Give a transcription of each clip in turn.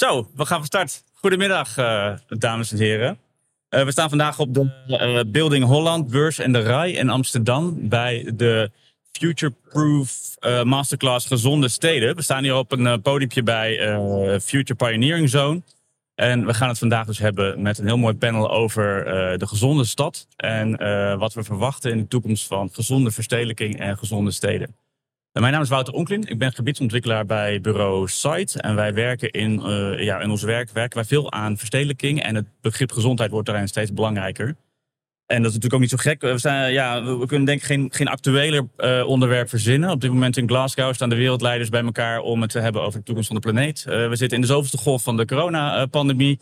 Zo, we gaan van start. Goedemiddag, uh, dames en heren. Uh, we staan vandaag op de uh, Building Holland beurs en de RAI in Amsterdam bij de Future Proof Masterclass Gezonde Steden. We staan hier op een podiumje bij Future Pioneering Zone. En we gaan het vandaag dus hebben met een heel mooi panel over de gezonde stad. En wat we verwachten in de toekomst van gezonde verstedelijking en gezonde steden. Mijn naam is Wouter Onklin. Ik ben gebiedsontwikkelaar bij bureau Site. En wij werken in, uh, ja, in ons werk werken wij veel aan verstedelijking. En het begrip gezondheid wordt daarin steeds belangrijker. En dat is natuurlijk ook niet zo gek. We, zijn, ja, we kunnen denk ik geen, geen actueler uh, onderwerp verzinnen. Op dit moment in Glasgow staan de wereldleiders bij elkaar om het te hebben over de toekomst van de planeet. We zitten in de zoveelste golf van de coronapandemie.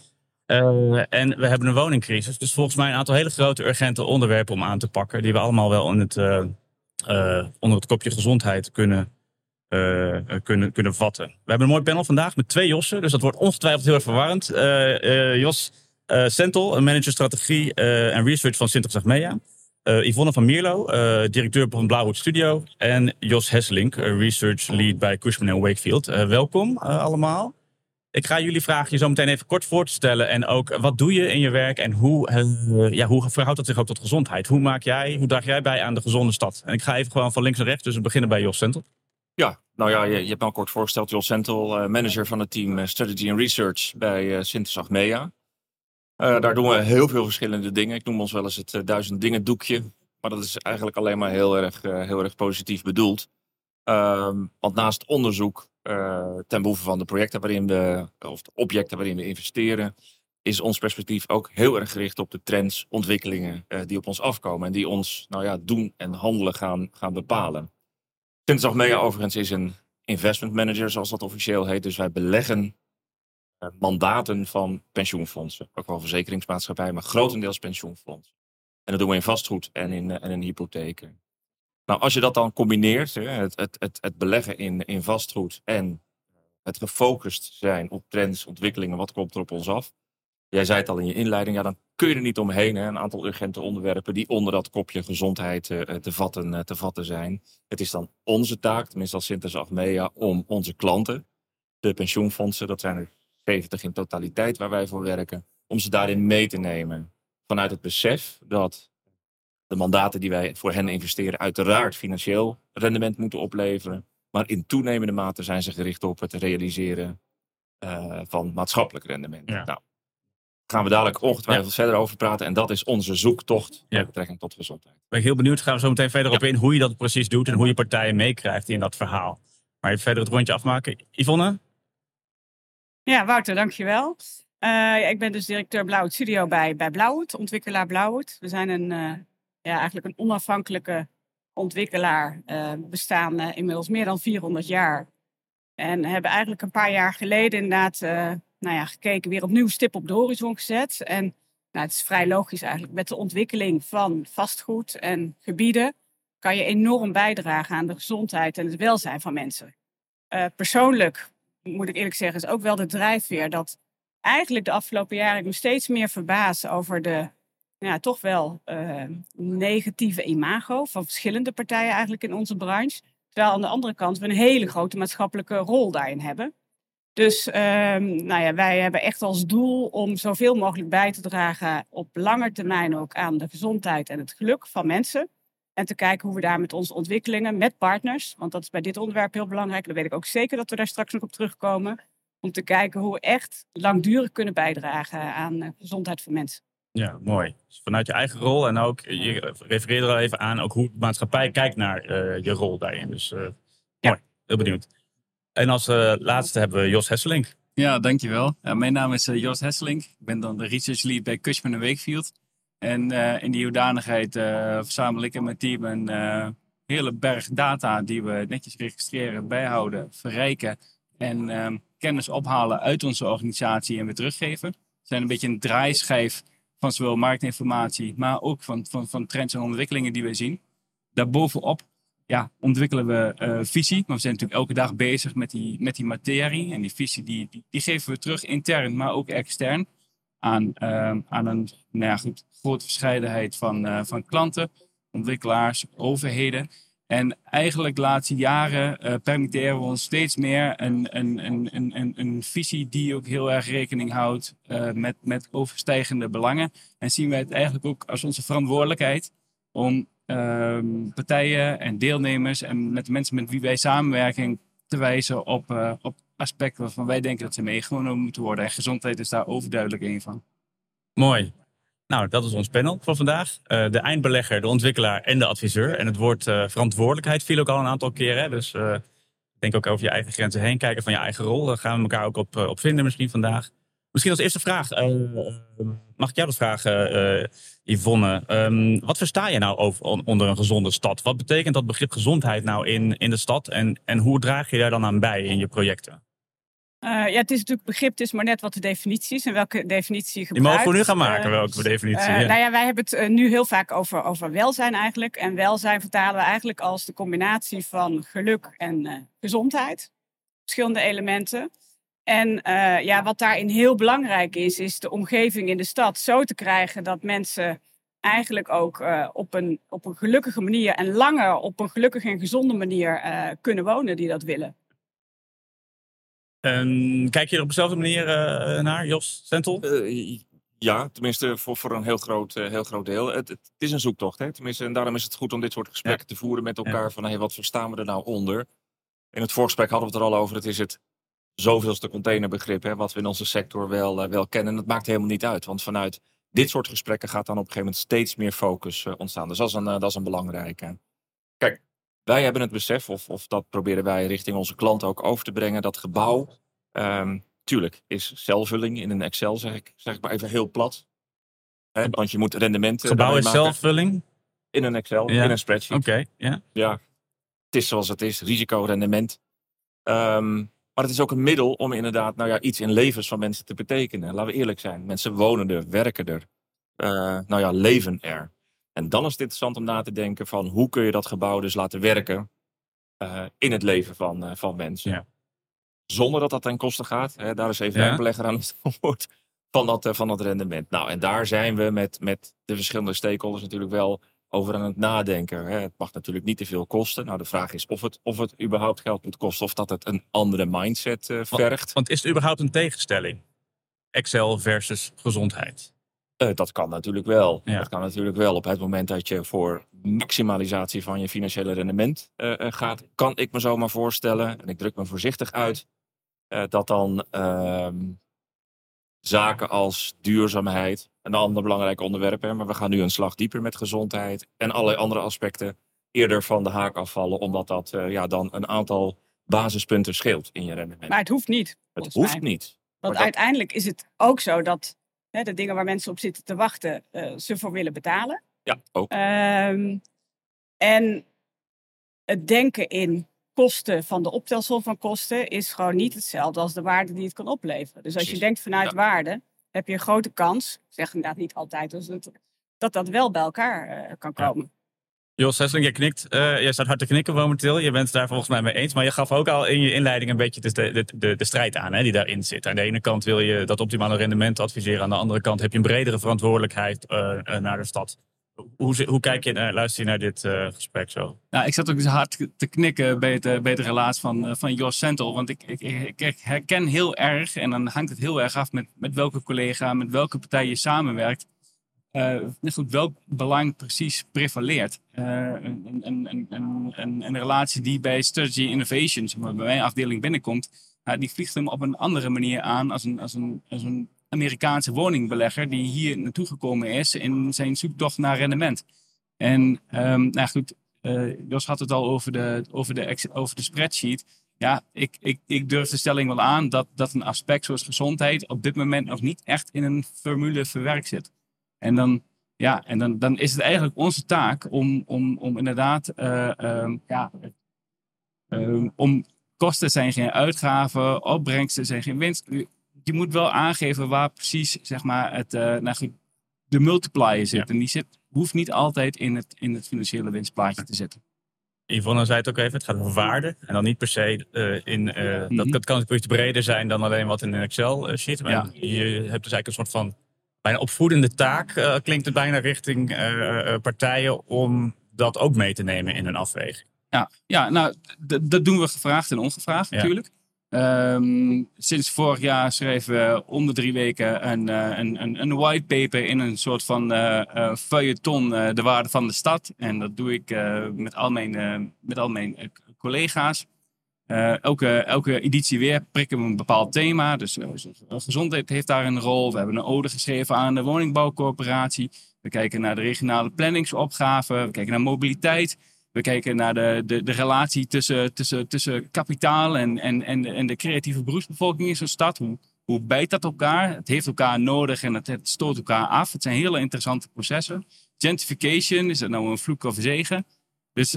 en we hebben een woningcrisis. Dus volgens mij een aantal hele grote urgente onderwerpen om aan te pakken. Die we allemaal wel in het onder het kopje gezondheid kunnen, uh, kunnen, kunnen vatten. We hebben een mooi panel vandaag met twee Jossen, dus dat wordt ongetwijfeld heel erg verwarrend. Jos Sentel, een manager strategie en research van Sinterklaas Achmea. Yvonne van Mierlo, directeur van Blauwhoed Studio. En Jos Hesselink, research lead bij Cushman Wakefield. welkom allemaal. Ik ga jullie vragen je zo meteen even kort voor te stellen. En ook wat doe je in je werk en hoe, uh, ja, hoe verhoudt dat zich ook tot gezondheid? Hoe, maak jij, hoe draag jij bij aan de gezonde stad? En ik ga even gewoon van links naar rechts, dus we beginnen bij Jos Sentel. Ja, nou ja, je, je hebt me al kort voorgesteld. Jos Sentel, uh, manager van het team Strategy and Research bij uh, Sintes Achmea. daar doen we heel veel verschillende dingen. Ik noem ons wel eens het duizend dingen doekje. Maar dat is eigenlijk alleen maar heel erg, heel erg positief bedoeld. Ehm, want naast onderzoek ten behoeve van de projecten waarin we, of de objecten waarin we investeren, is ons perspectief ook heel erg gericht op de trends, ontwikkelingen uh, die op ons afkomen en die ons nou ja, doen en handelen gaan, gaan bepalen. Sinds Mea overigens is een investment manager, zoals dat officieel heet. Dus wij beleggen uh, mandaten van pensioenfondsen. Ook wel verzekeringsmaatschappijen, maar grotendeels pensioenfondsen. En dat doen we in vastgoed en in, en in hypotheken. Nou, als je dat dan combineert, het, het, het, het beleggen in, in vastgoed en het gefocust zijn op trends, ontwikkelingen, wat komt er op ons af? Jij zei het al in je inleiding, ja, dan kun je er niet omheen. Hè? Een aantal urgente onderwerpen die onder dat kopje gezondheid uh, te, vatten, uh, te vatten zijn. Het is dan onze taak, tenminste als Sintes Achmea, om onze klanten, de pensioenfondsen, dat zijn er 70 in totaliteit waar wij voor werken, om ze daarin mee te nemen. Vanuit het besef dat de mandaten die wij voor hen investeren uiteraard financieel rendement moeten opleveren. Maar in toenemende mate zijn ze gericht op het realiseren uh, van maatschappelijk rendement. Ja. Nou, gaan we dadelijk ongetwijfeld verder over praten. En dat is onze zoektocht met betrekking tot gezondheid. Ben ik heel benieuwd. Gaan we zo meteen verder op in hoe je dat precies doet en hoe je partijen meekrijgt in dat verhaal. Maar even verder het rondje afmaken. Yvonne? Ja, Wouter, dankjewel. Uh, ik ben dus directeur Blauwhoed Studio bij, bij Blauwhoed, ontwikkelaar Blauwhoed. We zijn een uh, ja, eigenlijk een onafhankelijke ontwikkelaar. Uh, bestaan uh, inmiddels meer dan 400 jaar. En hebben eigenlijk een paar jaar geleden inderdaad nou ja, gekeken, weer opnieuw stip op de horizon gezet. En nou, het is vrij logisch eigenlijk. Met de ontwikkeling van vastgoed en gebieden kan je enorm bijdragen aan de gezondheid en het welzijn van mensen. persoonlijk, moet ik eerlijk zeggen, is ook wel de drijfveer dat eigenlijk de afgelopen jaren ik me steeds meer verbaas over de ja, toch wel uh, negatieve imago van verschillende partijen eigenlijk in onze branche. Terwijl aan de andere kant we een hele grote maatschappelijke rol daarin hebben. Dus uh, nou ja, wij hebben echt als doel om zoveel mogelijk bij te dragen op lange termijn ook aan de gezondheid en het geluk van mensen. En te kijken hoe we daar met onze ontwikkelingen, met partners, want dat is bij dit onderwerp heel belangrijk. Dan weet ik ook zeker dat we daar straks nog op terugkomen. Om te kijken hoe we echt langdurig kunnen bijdragen aan de gezondheid van mensen. Ja, mooi. Dus vanuit je eigen rol en ook, je refereerde er al even aan, ook hoe de maatschappij kijkt naar uh, je rol daarin. Dus uh, ja. mooi, heel benieuwd. En als uh, laatste hebben we Jos Hesselink. Ja, dankjewel. mijn naam is Jos Hesselink. Ik ben dan de research lead bij Cushman Wakefield. En in die hoedanigheid verzamel ik en mijn team een hele berg data die we netjes registreren, bijhouden, verrijken. En ehm, kennis ophalen uit onze organisatie en weer teruggeven. We zijn een beetje een draaischijf van zowel marktinformatie, maar ook van, van, van trends en ontwikkelingen die wij zien. Daarbovenop ja, ontwikkelen we uh, visie. Maar we zijn natuurlijk elke dag bezig met die, met die materie. En die visie die, die, geven we terug intern, maar ook extern. Aan, uh, aan een nou ja, goed, grote verscheidenheid van, uh, van klanten, ontwikkelaars, overheden. En eigenlijk de laatste jaren uh, permitteren we ons steeds meer een, een, een, een, een, visie die ook heel erg rekening houdt uh, met, met overstijgende belangen. En zien wij het eigenlijk ook als onze verantwoordelijkheid om uh, partijen en deelnemers en met de mensen met wie wij samenwerken te wijzen op, uh, op aspecten waarvan wij denken dat ze meegenomen moeten worden. En gezondheid is daar overduidelijk een van. Mooi. Nou, dat is ons panel van vandaag. Uh, de eindbelegger, de ontwikkelaar en de adviseur. En het woord uh, verantwoordelijkheid viel ook al een aantal keren. Dus uh, denk ook over je eigen grenzen heen kijken van je eigen rol. Daar gaan we elkaar ook op, op vinden misschien vandaag. Misschien als eerste vraag. mag ik jou dat vragen, Yvonne? Um, wat versta je nou over, onder een gezonde stad? Wat betekent dat begrip gezondheid nou in, in de stad? En, en hoe draag je daar dan aan bij in je projecten? Uh, ja, het is natuurlijk begrip, het is maar net wat de definitie is en welke definitie je gebruikt. Die mogen we nu gaan maken, welke definitie. Uh, ja. Nou ja, wij hebben het nu heel vaak over, over welzijn eigenlijk. En welzijn vertalen we eigenlijk als de combinatie van geluk en gezondheid. Verschillende elementen. En ja, wat daarin heel belangrijk is, is de omgeving in de stad zo te krijgen dat mensen eigenlijk ook op, een, op een gelukkige manier en langer op een gelukkige en gezonde manier kunnen wonen die dat willen. En kijk je er op dezelfde manier uh, naar, Jos Sentel? Uh, ja, tenminste voor, voor een heel groot, uh, heel groot deel. Het, het, is een zoektocht. Hè? Tenminste, en daarom is het goed om dit soort gesprekken ja. te voeren met elkaar. Ja. Van hey, wat verstaan we er nou onder? In het voorgesprek hadden we het er al over. Het is het zoveelste containerbegrip hè, wat we in onze sector wel, wel kennen. En dat maakt helemaal niet uit. Want vanuit dit soort gesprekken gaat dan op een gegeven moment steeds meer focus ontstaan. Dus dat is een, dat is een belangrijke. Kijk, wij hebben het besef, of, of dat proberen wij richting onze klanten ook over te brengen, dat gebouw, um, tuurlijk, is celvulling in een Excel, zeg ik, zeg ik maar even heel plat. Hè, want je moet rendementen. Gebouw is celvulling? In een Excel, ja. in een spreadsheet. Oké, okay, ja. Ja, het is zoals het is, risico, rendement. Um, maar het is ook een middel om inderdaad nou ja, iets in levens van mensen te betekenen. Laten we eerlijk zijn. Mensen wonen er, werken er, uh, nou ja, leven er. En dan is het interessant om na te denken van hoe kun je dat gebouw dus laten werken uh, in het leven van, uh, van mensen. Ja. Zonder dat dat ten koste gaat. Hè, daar is even ja. een belegger aan het woord van dat, uh, van dat rendement. Nou, en daar zijn we met, met de verschillende stakeholders natuurlijk wel over aan het nadenken. Hè. Het mag natuurlijk niet te veel kosten. Nou, de vraag is of het, of het überhaupt geld moet kosten of dat het een andere mindset vergt. Want, want is het überhaupt een tegenstelling? Excel versus gezondheid? Uh, dat kan natuurlijk wel. Ja. Dat kan natuurlijk wel. Op het moment dat je voor maximalisatie van je financiële rendement uh, uh, gaat, kan ik me zomaar voorstellen, en ik druk me voorzichtig uit, dat dan ehm, zaken als duurzaamheid, een ander belangrijk onderwerp, hè, maar we gaan nu een slag dieper met gezondheid en allerlei andere aspecten eerder van de haak afvallen, omdat dat ja, dan een aantal basispunten scheelt in je rendement. Maar het hoeft niet. Het hoeft mij. niet. Want dat... uiteindelijk is het ook zo dat hè, de dingen waar mensen op zitten te wachten, uh, ze voor willen betalen. Ja, ook. Um, en het denken in kosten van de optelsom van kosten is gewoon niet hetzelfde als de waarde die het kan opleveren. Dus als Precies. je denkt vanuit Ja. waarde, heb je een grote kans, zeg inderdaad niet altijd, dus dat, dat dat wel bij elkaar eh, kan komen. Jos Hesseling, jij knikt. Uh, jij staat hard te knikken momenteel. Je bent het daar volgens mij mee eens. Maar je gaf ook al in je inleiding een beetje de, de, de, de strijd aan hè, die daarin zit. Aan de ene kant wil je dat optimale rendement adviseren. Aan de andere kant heb je een bredere verantwoordelijkheid uh, uh, naar de stad. Hoe, hoe kijk je, uh, luister je naar dit gesprek zo? Nou, ik zat ook hard te knikken bij, het, de relaas van, van Jos Sentel. Want ik, ik, ik, ik herken heel erg, en dan hangt het heel erg af met, met welke collega, met welke partij je samenwerkt. Uh, goed, welk belang precies prevaleert. Uh, een, een, een, een, relatie die bij Strategy Innovations, bij mijn afdeling binnenkomt, die vliegt hem op een andere manier aan als een, als een, als een Amerikaanse woningbelegger die hier naartoe gekomen is in zijn zoektocht naar rendement. En um, nou goed, uh, Jos had het al over de, over de, over de spreadsheet. Ja, ik, ik, ik durf de stelling wel aan dat, dat een aspect zoals gezondheid op dit moment nog niet echt in een formule verwerkt zit. En dan, ja, en dan, dan is het eigenlijk onze taak om, om, om inderdaad uh, um, ja, um, om kosten zijn geen uitgaven, opbrengsten zijn geen winst. Je moet wel aangeven waar precies zeg maar, het, uh, nou de multiplier zit. En die zit, hoeft niet altijd in het, in het financiële winstplaatje te zitten. Yvonne zei het ook even, het gaat over waarde. En dan niet per se uh, in, uh, dat, Mhm. dat kan iets breder zijn dan alleen wat in een Excel uh, sheet. Maar Ja. je hebt dus eigenlijk een soort van bijna opvoedende taak, uh, klinkt het bijna richting uh, partijen om dat ook mee te nemen in hun afweging. Ja, ja nou, dat doen we gevraagd en ongevraagd Ja. natuurlijk. Ehm, sinds vorig jaar schreven we om de drie weken een, eh, een, een, een whitepaper in een soort van eh eh, feuilleton, eh, de waarde van de stad. En dat doe ik eh, met al mijn, eh, met al mijn eh, collega's. Eh, elke, elke editie weer prikken we een bepaald thema. Dus eh, gezondheid heeft daar een rol. We hebben een ode geschreven aan de woningbouwcorporatie. We kijken naar de regionale planningsopgaven. We kijken naar mobiliteit. We kijken naar de, de, de relatie tussen, tussen, tussen kapitaal en, en, en, en de creatieve beroepsbevolking in zo'n stad. Hoe, hoe bijt dat elkaar? Het heeft elkaar nodig en het, het stoot elkaar af. Het zijn hele interessante processen. Gentrification, is dat nou een vloek of zegen? Dus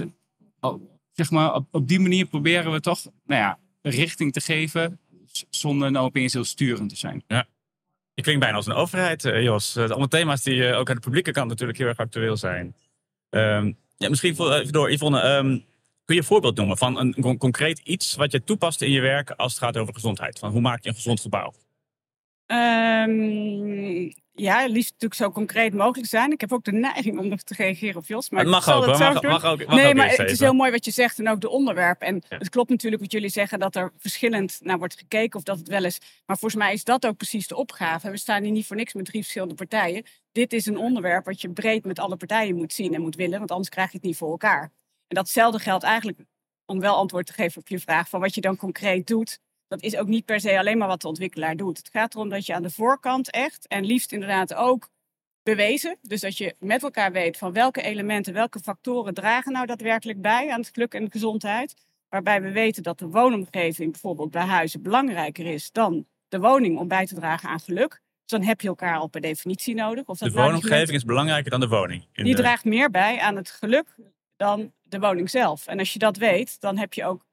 eh, zeg maar, op, die manier proberen we toch nou ja, richting te geven zonder nou opeens heel sturend te zijn. Ik klink bijna als een overheid, eh, Jos. Uh, allemaal thema's die uh, ook aan de publieke kant natuurlijk heel erg actueel zijn. Um, ja, misschien voor, even door, Yvonne. Um, kun je een voorbeeld noemen van een con concreet iets wat je toepast in je werk als het gaat over gezondheid? Van hoe maak je een gezond gebouw? Um, ja, liefst natuurlijk zo concreet mogelijk zijn. Ik heb ook de neiging om nog te reageren op Jos. Maar het mag ik zal ook, het Mag, ook. Mag nee, ook maar het is heel mooi wat je zegt en ook de onderwerp. En Ja. het klopt natuurlijk wat jullie zeggen dat er verschillend naar wordt gekeken of dat het wel is. Maar volgens mij is dat ook precies de opgave. We staan hier niet voor niks met drie verschillende partijen. Dit is een onderwerp wat je breed met alle partijen moet zien en moet willen, want anders krijg je het niet voor elkaar. En datzelfde geldt eigenlijk om wel antwoord te geven op je vraag van wat je dan concreet doet. Dat is ook niet per se alleen maar wat de ontwikkelaar doet. Het gaat erom dat je aan de voorkant echt en liefst inderdaad ook bewezen. Dus dat je met elkaar weet van welke elementen, welke factoren dragen nou daadwerkelijk bij aan het geluk en de gezondheid. Waarbij we weten dat de woonomgeving bijvoorbeeld bij huizen belangrijker is dan de woning om bij te dragen aan geluk. Dus dan heb je elkaar al per definitie nodig. Of De dat niet woonomgeving is belangrijker dan de woning. In die de- draagt meer bij aan het geluk dan de woning zelf. En als je dat weet, dan heb je ook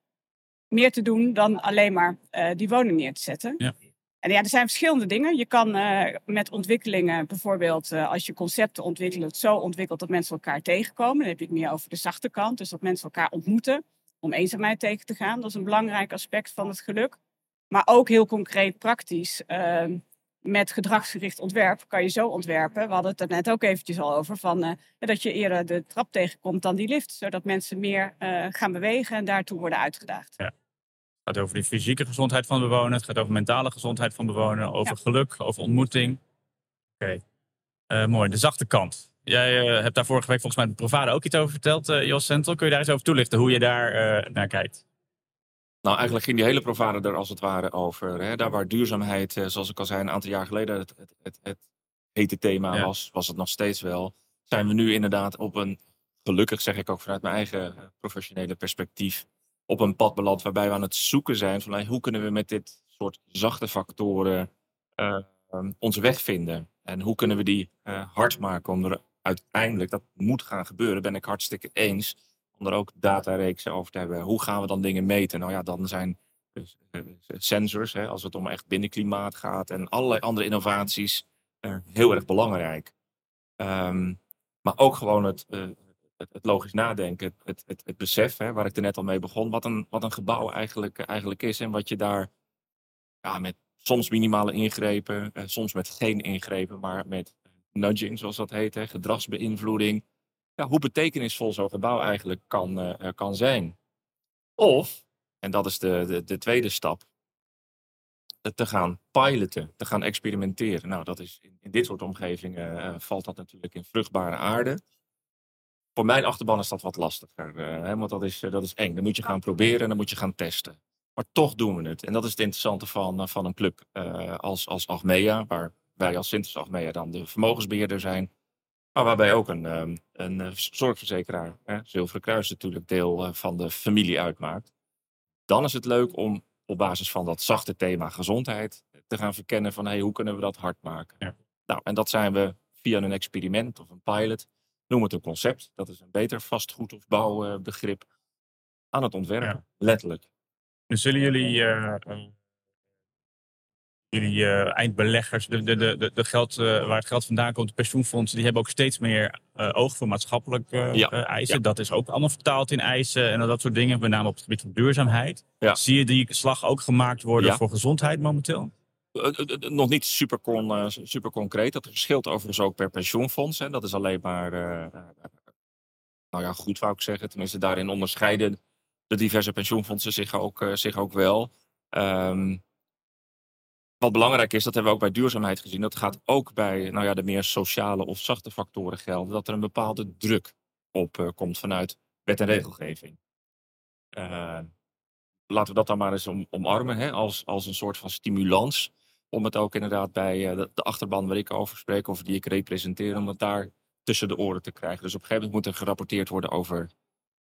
meer te doen dan alleen maar eh, die woning neer te zetten. Ja. En ja, er zijn verschillende dingen. Je kan eh, met ontwikkelingen, bijvoorbeeld eh, als je concepten ontwikkelt, zo ontwikkelt dat mensen elkaar tegenkomen. Dan heb je het meer over de zachte kant. Dus dat mensen elkaar ontmoeten om eenzaamheid tegen te gaan. Dat is een belangrijk aspect van het geluk. Maar ook heel concreet praktisch. Met gedragsgericht ontwerp kan je zo ontwerpen. We hadden het er net ook eventjes al over. Van, eh, dat je eerder de trap tegenkomt dan die lift. Zodat mensen meer eh, gaan bewegen en daartoe worden uitgedaagd. Het gaat over de fysieke gezondheid van de bewoner. Het gaat over mentale gezondheid van de bewoner. Over geluk, over ontmoeting. Oké, Eh, mooi. De zachte kant. Jij hebt daar vorige week volgens mij met Provada ook iets over verteld, Jos Centel. Kun je daar eens over toelichten hoe je daar naar kijkt? Nou, eigenlijk ging die hele Provada er als het ware over. Hè? Daar waar duurzaamheid, eh, zoals ik al zei, een aantal jaar geleden het, het, het, het hete thema Ja. was, was het nog steeds wel. Zijn we nu inderdaad op een, gelukkig zeg ik ook vanuit mijn eigen eh, professionele perspectief, op een pad beland waarbij we aan het zoeken zijn van hey, hoe kunnen we met dit soort zachte factoren eh, um, onze weg vinden. En hoe kunnen we die eh, hard maken om er uiteindelijk, dat moet gaan gebeuren, ben ik hartstikke eens, om er ook datareeksen over te hebben. Hoe gaan we dan dingen meten? Nou ja, dan zijn dus, eh, sensors, hè, als het om echt binnenklimaat gaat en allerlei andere innovaties, eh, heel erg belangrijk. Ehm, maar ook gewoon het, eh, het, het logisch nadenken, het, het, besef, hè, waar ik er net al mee begon, wat een, wat een gebouw eigenlijk, eigenlijk is en wat je daar ja, met soms minimale ingrepen, eh, soms met geen ingrepen, maar met nudging, zoals dat heet, gedragsbeïnvloeding. Hoe betekenisvol zo'n gebouw eigenlijk kan, eh, eh, kan zijn. Of, en dat is de, de, de tweede stap, te gaan piloten, te gaan experimenteren. Nou, dat is in, in dit soort omgevingen eh, valt dat natuurlijk in vruchtbare aarde. Voor mijn achterban is dat wat lastiger, hè, want dat is, dat is eng. Dan moet je gaan proberen en dan moet je gaan testen. Maar toch doen we het. En dat is het interessante van, van een club als, als Achmea, waar wij als Sintes Achmea dan de vermogensbeheerder zijn. Maar waarbij ook een, ehm, een eh, zorgverzekeraar, hè, Zilveren Kruis natuurlijk deel eh, van de familie uitmaakt. Dan is het leuk om op basis van dat zachte thema gezondheid te gaan verkennen van hey, hoe kunnen we dat hard maken. Ja. Nou, en dat zijn we via een experiment of een pilot, noem het een concept, dat is een beter vastgoed of bouwbegrip, aan het ontwerpen, Ja. letterlijk. Dus zullen jullie, eh, jullie eh, eindbeleggers, de, de, de, de- geld, eh, waar het geld vandaan komt, de pensioenfondsen, die hebben ook steeds meer eh, oog voor maatschappelijk Ja, eh, eisen. ja. Dat is ook allemaal vertaald in eisen en dat soort dingen, met name op het gebied van duurzaamheid. Ja. Zie je die slag ook gemaakt worden voor gezondheid momenteel? Nog niet super, con- super concreet. Dat verschilt overigens ook per pensioenfonds. Hè. Dat is alleen maar, nou ja, goed wou ik zeggen. Tenminste, daarin onderscheiden de diverse pensioenfondsen zich ook, zich ook wel. Ehm, wat belangrijk is, dat hebben we ook bij duurzaamheid gezien. Dat gaat ook bij nou ja, de meer sociale of zachte factoren gelden. Dat er een bepaalde druk op eh, komt vanuit wet en regelgeving. Eh, laten we dat dan maar eens om, omarmen hè, als, als een soort van stimulans. Om het ook inderdaad bij eh, de, de achterban waar ik over spreek, of die ik representeer, om het daar tussen de oren te krijgen. Dus op een gegeven moment moet er gerapporteerd worden over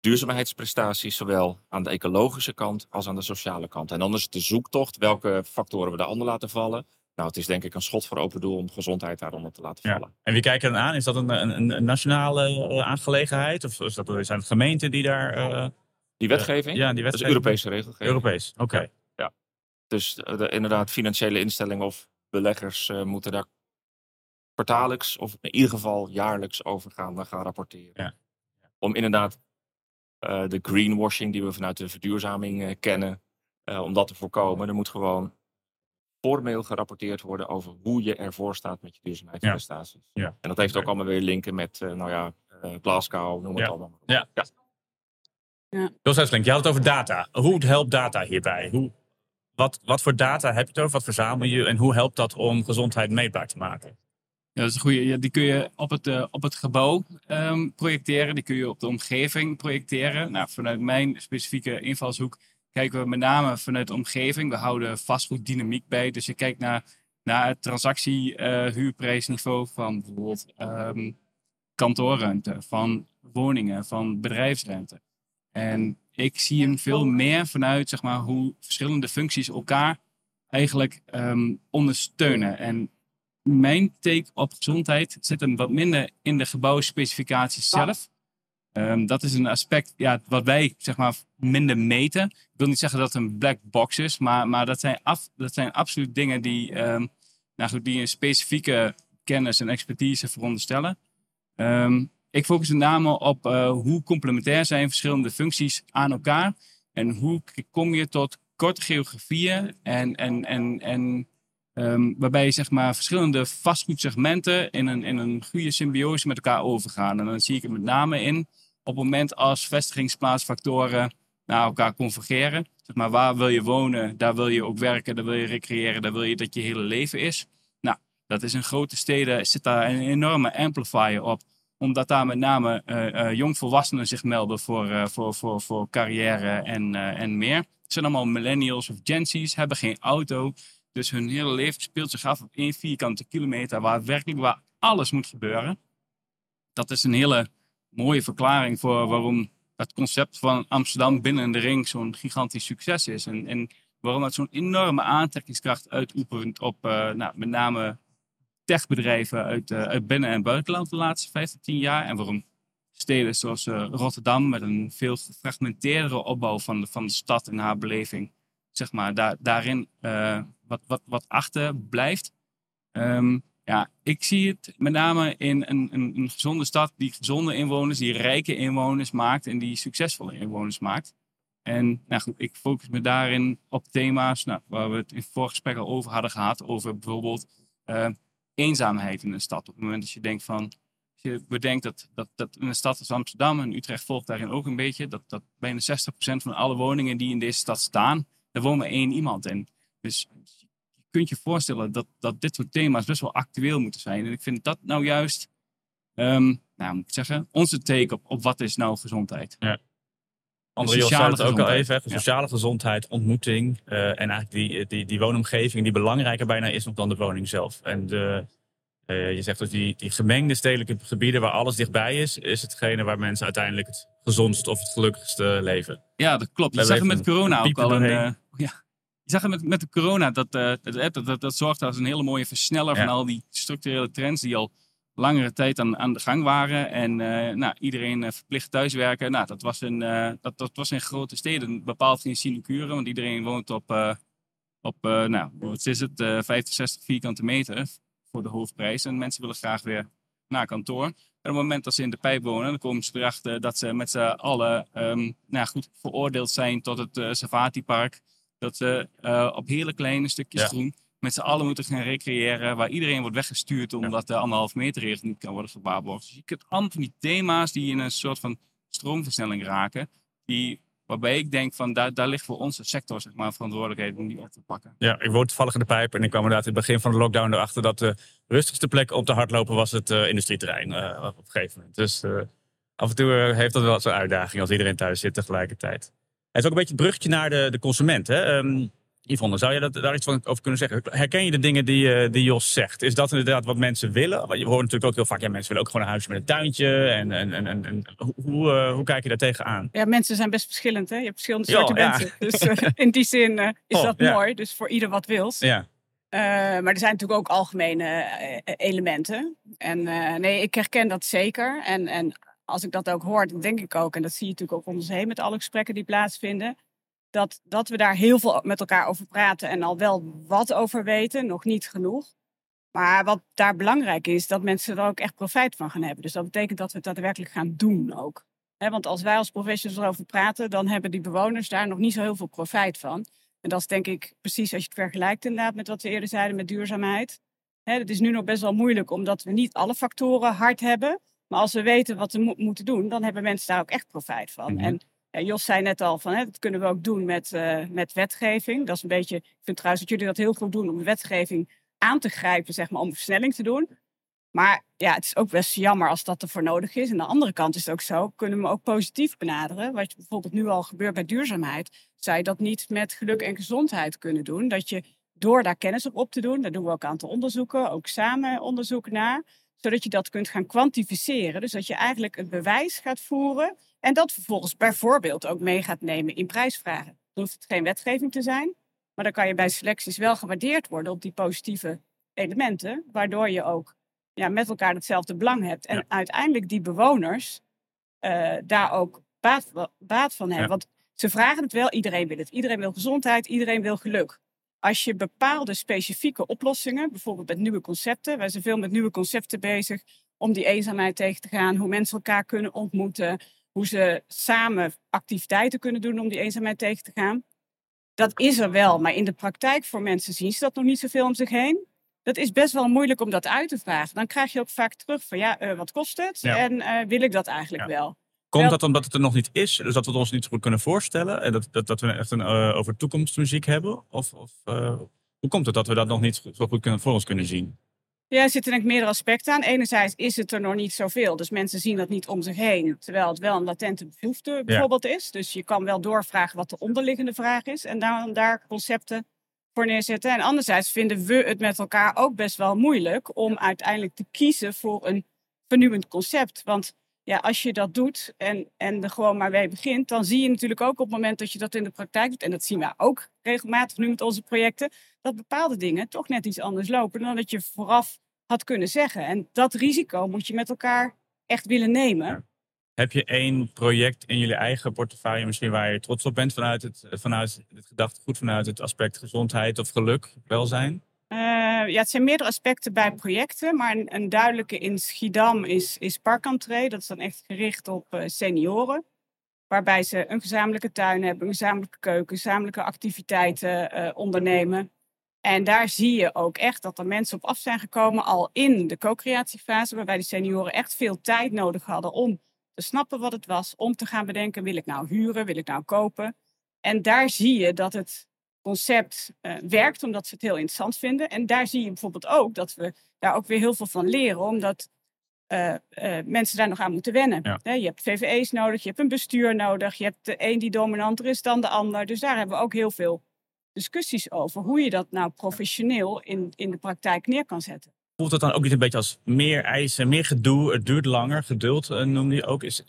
duurzaamheidsprestaties, zowel aan de ecologische kant als aan de sociale kant. En dan is het de zoektocht welke factoren we daaronder laten vallen. Nou, het is denk ik een schot voor open doel om gezondheid daaronder te laten Ja. vallen. En wie kijkt er dan aan? Is dat een, een, een nationale eh, aangelegenheid? Of is dat, zijn het gemeenten die daar... eh, Die wetgeving, ja, die dat is wetgeving? Europese regelgeving. Europees, oké. Dus de, de- inderdaad, financiële instellingen of beleggers eh, moeten daar kwartaallijks of in ieder geval jaarlijks over gaan, eh, gaan rapporteren. Ja. Om inderdaad eh, de greenwashing die we vanuit de verduurzaming eh, kennen, eh, om dat te voorkomen. Er moet gewoon formeel gerapporteerd worden over hoe je ervoor staat met je duurzaamheidsprestaties. Ja. En dat heeft ook allemaal weer linken met, eh, nou ja, eh, Glasgow, noem het Ja. allemaal. Ja. ja. Jos Hesselink, je had het over data. Hoe helpt data hierbij? Hoe, wat, wat voor data heb je het over? Wat verzamel je? En hoe helpt dat om gezondheid meetbaar te maken? Ja, dat is een goede. Ja, die kun je op het, eh, op het gebouw ehm, projecteren. Die kun je op de omgeving projecteren. Nou, vanuit mijn specifieke invalshoek kijken we met name vanuit de omgeving. We houden vastgoeddynamiek bij. Dus je kijkt naar, naar het transactie-huurprijsniveau van bijvoorbeeld ehm, kantoorruimte, van woningen, van bedrijfsruimte. En ik zie hem veel meer vanuit zeg maar, hoe verschillende functies elkaar eigenlijk ehm, ondersteunen. En mijn take op gezondheid zit hem wat minder in de gebouwspecificaties zelf. Ehm, dat is een aspect ja, wat wij zeg maar, minder meten. Ik wil niet zeggen dat het een black box is, maar, maar dat, zijn af, dat zijn absoluut dingen die, ehm, nou goed, die een specifieke kennis en expertise veronderstellen. Ehm, ik focus met name op eh, hoe complementair zijn verschillende functies aan elkaar. En hoe kom je tot korte geografieën en, en, en, en Ehm, waarbij zeg maar, verschillende vastgoedsegmenten in een, in een goede symbiose met elkaar overgaan. En dan zie ik het met name in op het moment als vestigingsplaatsfactoren naar elkaar convergeren. Zeg maar, waar wil je wonen, daar wil je ook werken, daar wil je recreëren, daar wil je dat je hele leven is. Nou, dat is in grote steden, zit daar een enorme amplifier op omdat daar met name eh, eh, jongvolwassenen zich melden voor, eh, voor, voor, voor carrière en, en meer. Het zijn allemaal millennials of Gen Z's, hebben geen auto. Dus hun hele leven speelt zich af op één vierkante kilometer, waar werkelijk waar alles moet gebeuren. Dat is een hele mooie verklaring voor waarom het concept van Amsterdam binnen de ring zo'n gigantisch succes is. En, en waarom het zo'n enorme aantrekkingskracht uitoefent op eh, nou, met name techbedrijven uit, eh, uit binnen- en buitenland de laatste 15, 10 jaar. En waarom steden zoals eh, Rotterdam met een veel gefragmenteerdere opbouw van de, van de stad en haar beleving, zeg maar, daar, daarin wat, wat, wat achter blijft. Ehm, ja, ik zie het met name in een, een, een gezonde stad die gezonde inwoners, die rijke inwoners maakt en die succesvolle inwoners maakt. En nou goed, ik focus me daarin op thema's nou, waar we het in het voorgesprek al over hadden gehad. Over bijvoorbeeld eh, eenzaamheid in een stad. Op het moment dat je denkt van, als je bedenkt dat, dat, dat in een stad als Amsterdam en Utrecht volgt daarin ook een beetje, dat, dat bijna 60% van alle woningen die in deze stad staan, daar woont maar één iemand in. Dus kunt je voorstellen dat, dat dit soort thema's best wel actueel moeten zijn. En ik vind dat nou juist, ehm, nou moet ik zeggen, onze take op, op wat is nou gezondheid. André Jos sociale zei het ook al even. hè, Sociale gezondheid, ontmoeting. eh, en eigenlijk die, die, die woonomgeving die belangrijker bijna is nog dan de woning zelf. En de, eh, je zegt dus die, die gemengde stedelijke gebieden waar alles dichtbij is, is hetgene waar mensen uiteindelijk het gezondst of het gelukkigste leven. Ja, dat klopt. Zag het leven met corona ook al. Een, eh, ja. Zag het met, met de corona, dat, eh, dat, dat, dat, dat als een hele mooie versneller van al die structurele trends die al langere tijd aan, aan de gang waren. En eh, nou, iedereen eh, verplicht thuiswerken. Nou, dat was in, eh, dat, dat was in grote steden bepaald in sinecure. Want iedereen woont op, eh, op nou, wat is het, 50, 60 vierkante meter voor de hoofdprijs. En mensen willen graag weer naar kantoor. En op het moment dat ze in de pijp wonen, dan komen ze erachter dat ze met z'n allen um, nou, goed veroordeeld zijn tot het uh, Safati-park. Dat ze op hele kleine stukjes Ja. groen met z'n allen moeten gaan recreëren. Waar iedereen wordt weggestuurd omdat de anderhalf meter regel niet kan worden gewaarborgd. Dus je kunt allemaal van die thema's die in een soort van stroomversnelling raken. Die, waarbij ik denk van daar, daar ligt voor onze sector zeg maar, verantwoordelijkheid om die op te pakken. Ja, ik woon toevallig in de pijp en ik kwam inderdaad in het begin van de lockdown erachter dat de rustigste plek op te hardlopen was het eh, industrieterrein eh, op een gegeven moment. Dus eh, af en toe eh, heeft dat wel zijn uitdaging als iedereen thuis zit tegelijkertijd. Het is ook een beetje het bruggetje naar de, de consument. Hè? Ehm, Yvonne, zou je dat, daar iets van over kunnen zeggen? Herken je de dingen die, eh, die Jos zegt? Is dat inderdaad wat mensen willen? Want je hoort natuurlijk ook heel vaak, ja, mensen willen ook gewoon een huisje met een tuintje. En, en, en, en, hoe, eh, hoe kijk je daar tegenaan? Ja, mensen zijn best verschillend. Hè? Je hebt verschillende soorten ja. mensen. Dus eh, in die zin is Oh, dat ja. mooi. Dus voor ieder wat wils. Ja, maar er zijn natuurlijk ook algemene elementen. En nee, ik herken dat zeker. En, en als ik dat ook hoor, dan denk ik ook, en dat zie je natuurlijk ook om ons heen met alle gesprekken die plaatsvinden, dat, dat we daar heel veel met elkaar over praten en al wel wat over weten, nog niet genoeg. Maar wat daar belangrijk is, dat mensen er ook echt profijt van gaan hebben. Dus dat betekent dat we het daadwerkelijk gaan doen ook. Want als wij als professionals erover praten, dan hebben die bewoners daar nog niet zo heel veel profijt van. En dat is denk ik precies als je het vergelijkt inderdaad met wat we eerder zeiden met duurzaamheid. Het is nu nog best wel moeilijk omdat we niet alle factoren hard hebben. Maar als we weten wat we mo- moeten doen, dan hebben mensen daar ook echt profijt van. Mhm. En ja, Jos zei net al van, hè, dat kunnen we ook doen met, eh, met wetgeving. Dat is een beetje, ik vind trouwens dat jullie dat heel goed doen om de wetgeving aan te grijpen, zeg maar, om versnelling te doen. Maar ja, het is ook best jammer als dat ervoor nodig is. En aan de andere kant is het ook zo, kunnen we hem ook positief benaderen. Wat je bijvoorbeeld nu al gebeurt bij duurzaamheid, zou je dat niet met geluk en gezondheid kunnen doen. Dat je door daar kennis op op te doen, daar doen we ook een aantal onderzoeken, ook samen onderzoek naar, zodat je dat kunt gaan kwantificeren. Dus dat je eigenlijk een bewijs gaat voeren en dat vervolgens bijvoorbeeld ook mee gaat nemen in prijsvragen. Dan hoeft het geen wetgeving te zijn, maar dan kan je bij selecties wel gewaardeerd worden op die positieve elementen, waardoor je ook ja, met elkaar hetzelfde belang hebt. En Ja. uiteindelijk die bewoners eh, daar ook baat, baat van hebben. Ja. Want ze vragen het wel, iedereen wil het. Iedereen wil gezondheid, iedereen wil geluk. Als je bepaalde specifieke oplossingen, bijvoorbeeld met nieuwe concepten, wij zijn veel met nieuwe concepten bezig om die eenzaamheid tegen te gaan, hoe mensen elkaar kunnen ontmoeten, hoe ze samen activiteiten kunnen doen om die eenzaamheid tegen te gaan. Dat is er wel, maar in de praktijk voor mensen zien ze dat nog niet zoveel om zich heen. Dat is best wel moeilijk om dat uit te vragen. Dan krijg je ook vaak terug van ja, eh, wat kost het? Ja. En eh, wil ik dat eigenlijk Ja. wel? Komt dat omdat het er nog niet is? Dus dat we het ons niet zo goed kunnen voorstellen? En dat, dat, dat we echt een eh, over toekomstmuziek hebben? Of, of eh, hoe komt het dat we dat nog niet zo goed kunnen, voor ons kunnen zien? Ja, er zitten denk ik meerdere aspecten aan. Enerzijds is het er nog niet zoveel. Dus mensen zien dat niet om zich heen. Terwijl het wel een latente behoefte bijvoorbeeld is. Dus je kan wel doorvragen wat de onderliggende vraag is. En dan daar concepten voor neerzetten. En anderzijds vinden we het met elkaar ook best wel moeilijk om uiteindelijk te kiezen voor een vernieuwend concept. Want ja, als je dat doet en, en er gewoon maar mee begint, dan zie je natuurlijk ook op het moment dat je dat in de praktijk doet, en dat zien we ook regelmatig nu met onze projecten, dat bepaalde dingen toch net iets anders lopen dan dat je vooraf had kunnen zeggen. En dat risico moet je met elkaar echt willen nemen. Heb je één project in jullie eigen portefeuille misschien waar je trots op bent vanuit het, vanuit het gedachtegoed, vanuit het aspect gezondheid of geluk, welzijn? Eh, ja, het zijn meerdere aspecten bij projecten, maar een, duidelijke in Schiedam is, is Parkentree. Dat is dan echt gericht op eh, senioren. Waarbij ze een gezamenlijke tuin hebben, een gezamenlijke keuken, gezamenlijke activiteiten eh, ondernemen. En daar zie je ook echt dat er mensen op af zijn gekomen al in de co-creatiefase, waarbij die senioren echt veel tijd nodig hadden om te snappen wat het was, om te gaan bedenken, wil ik nou huren, wil ik nou kopen? En daar zie je dat het concept eh, werkt, omdat ze het heel interessant vinden. En daar zie je bijvoorbeeld ook dat we daar ook weer heel veel van leren, omdat eh, eh, mensen daar nog aan moeten wennen. Ja. Je hebt VVE's nodig, je hebt een bestuur nodig, je hebt de een die dominanter is dan de ander. Dus daar hebben we ook heel veel discussies over hoe je dat nou professioneel in, in de praktijk neer kan zetten. Voelt het dan ook niet een beetje als meer eisen, meer gedoe, het duurt langer, geduld noemde je ook? Is,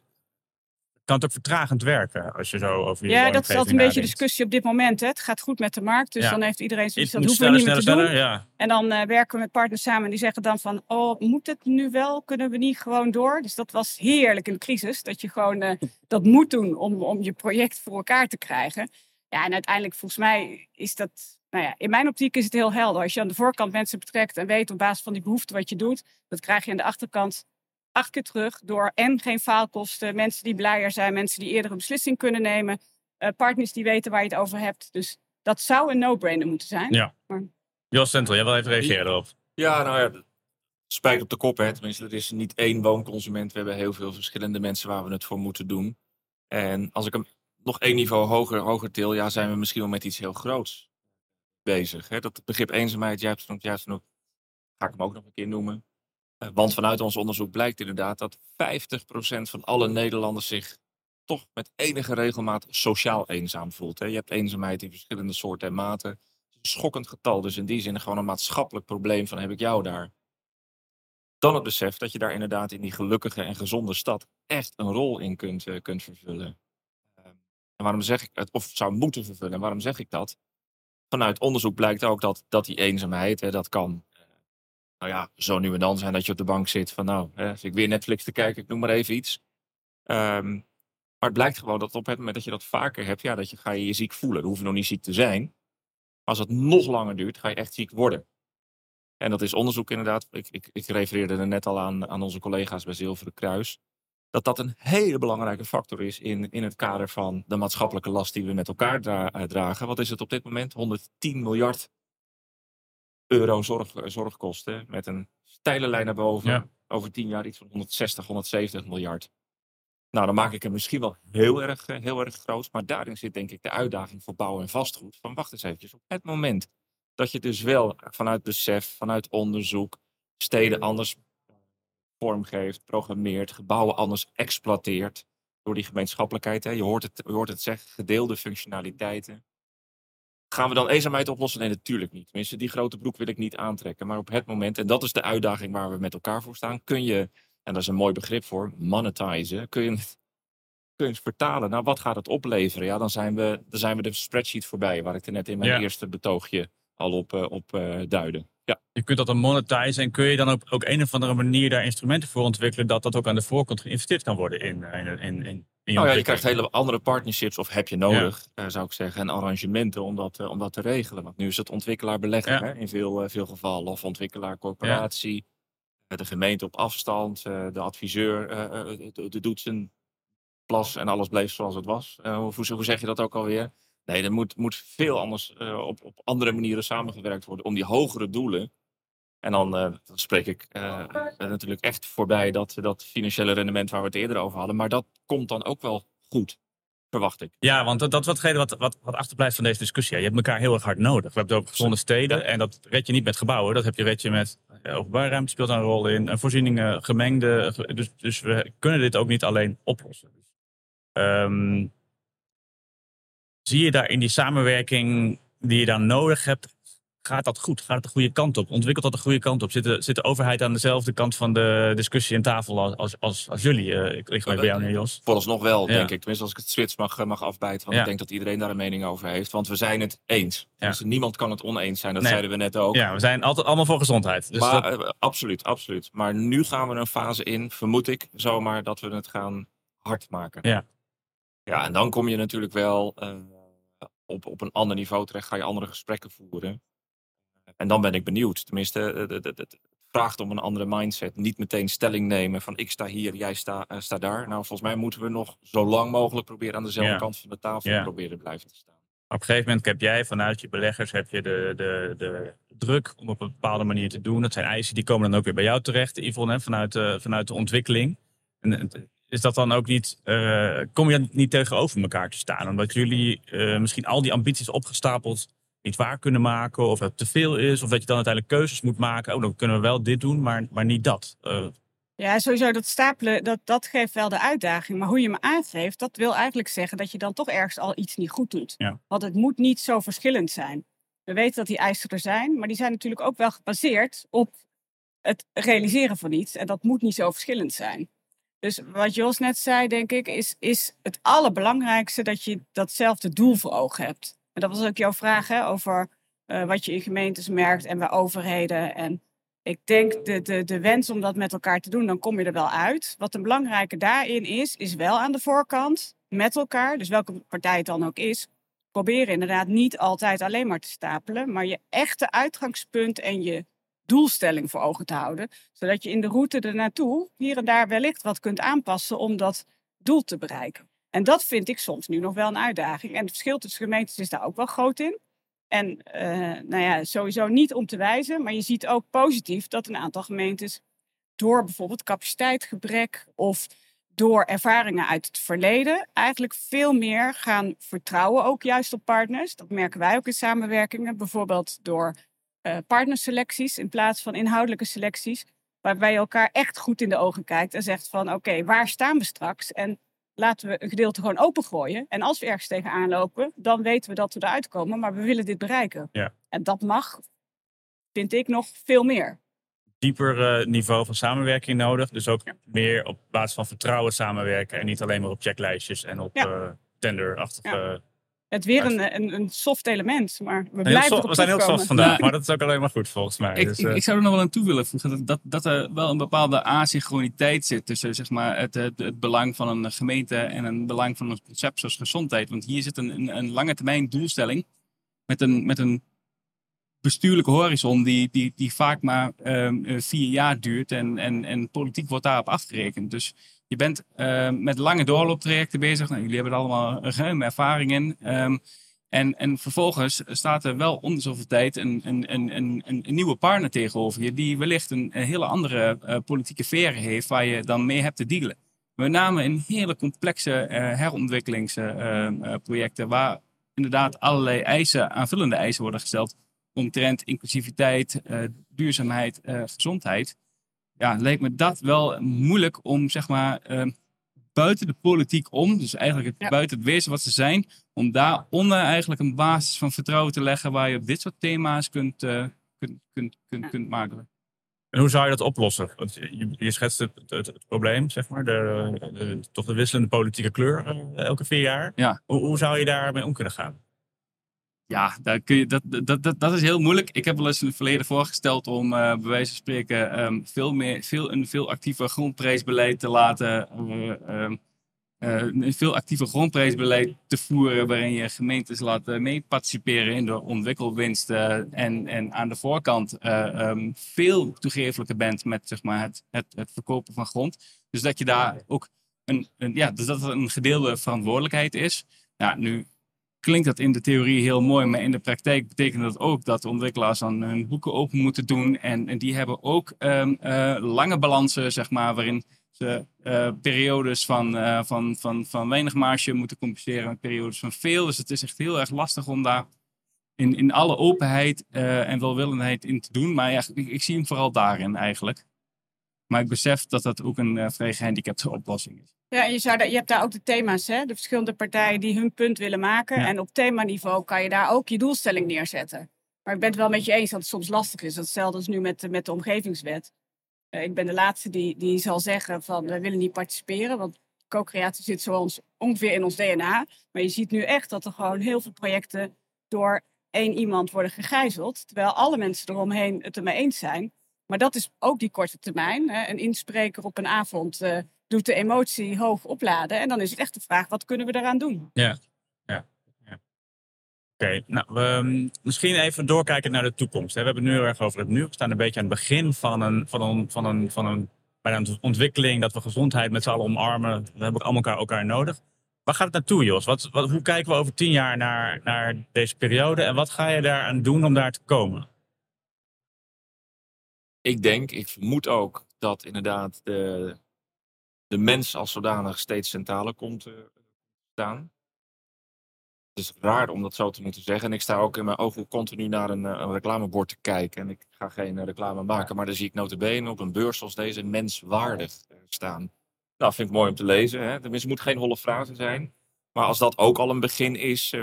kan het ook vertragend werken als je zo over je Ja, dat is altijd een beetje discussie op dit moment. Hè. Het gaat goed met de markt, dus Ja. dan heeft iedereen zoiets dat hoeven we niet meer sneller, te doen. sneller, ja. En dan eh, werken we met partners samen en die zeggen dan van, oh, moet het nu wel? Kunnen we niet gewoon door? Dus dat was heerlijk in de crisis, dat je gewoon eh, dat moet doen om, om je project voor elkaar te krijgen. Ja, en uiteindelijk volgens mij is dat, nou ja, in mijn optiek is het heel helder. Als je aan de voorkant mensen betrekt en weet op basis van die behoefte wat je doet, dat krijg je aan de achterkant acht keer terug door en geen faalkosten, mensen die blijer zijn, mensen die eerder een beslissing kunnen nemen, eh, partners die weten waar je het over hebt. Dus dat zou een no-brainer moeten zijn. Ja. Jos Central, jij wil even reageren erop. Ja, nou ja, spijt op de kop. Hè. Tenminste, er is niet één woonconsument. We hebben heel veel verschillende mensen waar we het voor moeten doen. En als ik hem nog één niveau hoger, hoger til, ja, zijn we misschien wel met iets heel groots bezig. Hè. Dat begrip eenzaamheid, jij hebt het nog, juist nog, ga ik hem ook nog een keer noemen. Eh, Want vanuit ons onderzoek blijkt inderdaad dat 50% van alle Nederlanders zich toch met enige regelmaat sociaal eenzaam voelt. Hè. Je hebt eenzaamheid in verschillende soorten en maten. Een schokkend getal, dus in die zin gewoon een maatschappelijk probleem van heb ik jou daar. Dan het besef dat je daar inderdaad in die gelukkige en gezonde stad echt een rol in kunt, eh, kunt vervullen. Ehm, en waarom zeg ik het, of zou moeten vervullen, en waarom zeg ik dat? Vanuit onderzoek blijkt ook dat, dat die eenzaamheid, hè, dat kan nou ja, zo nu en dan zijn dat je op de bank zit van nou, hè, ik weer Netflix te kijken, ik noem maar even iets. Ehm, maar het blijkt gewoon dat op het moment dat je dat vaker hebt, ja, dat je, ga je je ziek voelen. Dan hoef je nog niet ziek te zijn. Als het nog langer duurt, ga je echt ziek worden. En dat is onderzoek inderdaad. Ik, ik, refereerde er net al aan, aan onze collega's bij Zilveren Kruis. Dat dat een hele belangrijke factor is in, in het kader van de maatschappelijke last die we met elkaar eh, dragen. Wat is het op dit moment? 110 miljard euro zorg, eh, zorgkosten. Met een steile lijn naar boven. Ja. Over 10 jaar iets van 160, 170 miljard. Nou, dan maak ik hem misschien wel heel erg, eh, heel erg groot. Maar daarin zit denk ik de uitdaging voor bouw en vastgoed. Van wacht eens eventjes. Op het moment dat je dus wel vanuit besef, vanuit onderzoek, steden anders vormgeeft, programmeert, gebouwen anders exploiteert. Door die gemeenschappelijkheid. Hè. Je, hoort het, je hoort het zeggen, gedeelde functionaliteiten. Gaan we dan eenzaamheid oplossen? Nee, natuurlijk niet. Tenminste, die grote broek wil ik niet aantrekken. Maar op het moment, en dat is de uitdaging waar we met elkaar voor staan, kun je, en dat is een mooi begrip voor, monetizen, kun je het, kun je het vertalen. Nou, wat gaat het opleveren? Ja, dan zijn we, dan zijn we de spreadsheet voorbij, waar ik er net in mijn Ja. eerste betoogje al op, eh, op eh, duidde. Ja. Je kunt dat dan monetizen en kun je dan ook, ook een of andere manier daar instrumenten voor ontwikkelen dat dat ook aan de voorkant geïnvesteerd kan worden in, in, in, in, in je Nou ja, je krijgt hele andere partnerships, of heb je nodig, eh, zou ik zeggen, en arrangementen om dat, eh, om dat te regelen. Want nu is het ontwikkelaar-belegger Ja. hè, in veel, eh, veel gevallen, of ontwikkelaar-corporatie, de gemeente op afstand, de adviseur, de, doet zijn plas en alles bleef zoals het was. Hoe, hoe zeg je dat ook alweer? Nee, er moet, moet veel anders op, op andere manieren samengewerkt worden om die hogere doelen. En dan, eh, dan spreek ik eh, natuurlijk echt voorbij dat, dat financiële rendement waar we het eerder over hadden. Maar dat komt dan ook wel goed, verwacht ik. Ja, want dat, is watgene wat, wat, wat achterblijft van deze discussie. Je hebt elkaar heel erg hard nodig. We hebben het over gezonde steden. Ja. En dat red je niet met gebouwen. Dat heb je, red je met eh, openbare ruimte speelt daar een rol in. En voorzieningen, gemengde. ge- Dus, dus we kunnen dit ook niet alleen oplossen. Ehm, zie je daar in die samenwerking die je dan nodig hebt, gaat dat goed? Gaat het de goede kant op? Ontwikkelt dat de goede kant op? Zit de, zit de overheid aan dezelfde kant van de discussie en tafel als, als, als, als jullie? Eh, ik lig bij jou neer, Jos. Vooralsnog wel, Ja. denk ik. Tenminste, als ik het switch mag, eh, mag afbijten. Want Ja. ik denk dat iedereen daar een mening over heeft. Want we zijn het eens. Dus niemand kan het oneens zijn. Dat Nee. zeiden we net ook. Ja, we zijn altijd allemaal voor gezondheid. Dus maar dat- eh, absoluut, absoluut. Maar nu gaan we een fase in, vermoed ik, zomaar dat we het gaan hard maken. Ja. Ja, en dan kom je natuurlijk wel eh, op, op een ander niveau terecht, ga je andere gesprekken voeren. En dan ben ik benieuwd. Tenminste, eh, het- vraagt om een andere mindset. Niet meteen stelling nemen van ik sta hier, jij sta, eh, sta daar. Nou, volgens mij moeten we nog zo lang mogelijk proberen aan dezelfde Ja. kant van de tafel Ja. proberen blijven te staan. op een gegeven moment heb jij vanuit je beleggers heb je de, de, de druk om op een bepaalde manier te doen. Dat zijn eisen die komen dan ook weer bij jou terecht, Yvonne, vanuit, de, vanuit de ontwikkeling. En, is dat dan ook niet, eh, kom je niet tegenover elkaar te staan? Omdat jullie eh, misschien al die ambities opgestapeld niet waar kunnen maken, of het te veel is, of dat je dan uiteindelijk keuzes moet maken. Oh, dan kunnen we wel dit doen, maar, maar niet dat. Eh, Ja, sowieso dat stapelen, dat, dat geeft wel de uitdaging. Maar hoe je me aangeeft, dat wil eigenlijk zeggen dat je dan toch ergens al iets niet goed doet. Ja. Want het moet niet zo verschillend zijn. We weten dat die eisen er zijn, maar die zijn natuurlijk ook wel gebaseerd op het realiseren van iets. En dat moet niet zo verschillend zijn. Dus wat Jos net zei, denk ik, is, is het allerbelangrijkste dat je datzelfde doel voor ogen hebt. En dat was ook jouw vraag hè, over uh, wat je in gemeentes merkt en bij overheden. En ik denk de, de, de wens om dat met elkaar te doen, dan kom je er wel uit. Wat een belangrijke daarin is, is wel aan de voorkant met elkaar, dus welke partij het dan ook is, proberen inderdaad niet altijd alleen maar te stapelen, maar je echte uitgangspunt en je doelstelling voor ogen te houden. Zodat je in de route ernaartoe hier en daar wellicht wat kunt aanpassen om dat doel te bereiken. En dat vind ik soms nu nog wel een uitdaging. En het verschil tussen gemeentes is daar ook wel groot in. En uh, nou ja, sowieso niet om te wijzen, maar je ziet ook positief dat een aantal gemeentes door bijvoorbeeld capaciteitsgebrek of door ervaringen uit het verleden eigenlijk veel meer gaan vertrouwen, ook juist op partners. Dat merken wij ook in samenwerkingen, bijvoorbeeld door uh, partnerselecties in plaats van inhoudelijke selecties, waarbij je elkaar echt goed in de ogen kijkt en zegt van oké, waar staan we straks? En laten we een gedeelte gewoon opengooien. En als we ergens tegenaan lopen, dan weten we dat we eruit komen, maar we willen dit bereiken. Ja. En dat mag, vind ik, nog veel meer. Dieper uh, niveau van samenwerking nodig. Dus ook meer op basis van vertrouwen samenwerken. En niet alleen maar op checklijstjes en op ja. uh, tenderachtige het weer een, een, een, soft element, maar we blijven soft, We zijn heel soft vandaag, maar dat is ook alleen maar goed volgens mij. Ik, dus, ik, uh... ik, zou er nog wel aan toe willen voegen dat, dat, er wel een bepaalde asynchroniteit zit tussen zeg maar, het, het, het, belang van een gemeente en een belang van een concept zoals gezondheid. Want hier zit een, een, een lange termijn doelstelling met een, met een bestuurlijke horizon die, die, die vaak maar um, vier jaar duurt en, en, en politiek wordt daarop afgerekend. Dus je bent uh, met lange doorlooptrajecten bezig. Nou, jullie hebben er allemaal ruime ervaring in. Um, en, en vervolgens staat er wel om zoveel tijd een, een, een, een, een nieuwe partner tegenover je, die wellicht een, hele andere uh, politieke sfeer heeft waar je dan mee hebt te dealen. Met name in hele complexe uh, herontwikkelingsprojecten, waar inderdaad allerlei eisen, aanvullende eisen worden gesteld omtrent inclusiviteit, duurzaamheid, gezondheid ja, leek me dat wel moeilijk om zeg maar uh, buiten de politiek om, dus eigenlijk het, Ja. buiten het wezen wat ze zijn, om daaronder eigenlijk een basis van vertrouwen te leggen waar je op dit soort thema's kunt, eh, kunt, kunt, kunt, Ja. kunt maken. En hoe zou je dat oplossen? Want je, je schetst het, het, het probleem, zeg maar, de, de- toch de wisselende politieke kleur eh, elke vier jaar. Ja. Hoe, hoe zou je daarmee om kunnen gaan? Ja, daar kun je, dat, dat, dat, dat is heel moeilijk. Ik heb wel eens in het verleden voorgesteld om eh, bij wijze van spreken ehm, veel meer, veel, een veel actiever grondprijsbeleid te laten. eh, ehm, eh, een veel actiever grondprijsbeleid te voeren waarin je gemeentes laat eh, mee participeren in de ontwikkelwinsten en, en aan de voorkant eh, ehm, veel toegeeflijker bent met zeg maar, het, het, verkopen van grond. Dus dat je daar ook een, een, ja, dus dat een gedeelde verantwoordelijkheid is. Ja, nu klinkt dat in de theorie heel mooi, maar in de praktijk betekent dat ook dat de ontwikkelaars dan hun boeken open moeten doen. En, die hebben ook ehm, eh, lange balansen, zeg maar, waarin ze eh, periodes van, eh, van, van, van weinig marge moeten compenseren met periodes van veel. Dus het is echt heel erg lastig om daar in, in alle openheid en welwillendheid in te doen. Maar ja, ik, ik zie hem vooral daarin eigenlijk. Maar ik besef dat dat ook een vrij gehandicapte oplossing is. Ja, je, zou daar, je hebt daar ook de thema's, hè? de verschillende partijen die hun punt willen maken. Ja. En op themaniveau kan je daar ook je doelstelling neerzetten. Maar ik ben het wel met je eens dat het soms lastig is. Hetzelfde als nu met, de- met de omgevingswet. Eh, ik ben de laatste die, die zal zeggen van we willen niet participeren. Want co-creatie zit zo ons, ongeveer in ons DNA. Maar je ziet nu echt dat er gewoon heel veel projecten door één iemand worden gegijzeld. Terwijl alle mensen eromheen het ermee eens zijn. Maar dat is ook die korte termijn. Hè? Een inspreker op een avond eh, doet de emotie hoog opladen. En dan is het echt de vraag, wat kunnen we daaraan doen? Oké, nou, we, misschien even doorkijken naar de toekomst. hè. We hebben het nu heel erg over het nu. We staan een beetje aan het begin van een, van een, van een, van een, bijna een ontwikkeling dat we gezondheid met z'n allen omarmen. We hebben allemaal elkaar, elkaar nodig. Waar gaat het naartoe, Jos? Wat, wat, hoe kijken we over tien jaar naar, naar deze periode en wat ga je daaraan doen om daar te komen? Ik denk, ik vermoed ook dat inderdaad de, de mens als zodanig steeds centraler komt te staan. Het is raar om dat zo te moeten zeggen. En ik sta ook in mijn ogen continu naar een, eh, reclamebord te kijken. En ik ga geen eh, reclame maken, maar dan zie ik notabene op een beurs zoals deze menswaardig staan. Nou, vind ik mooi om te lezen. Hè? Tenminste, het moet geen holle frase zijn. Maar als dat ook al een begin is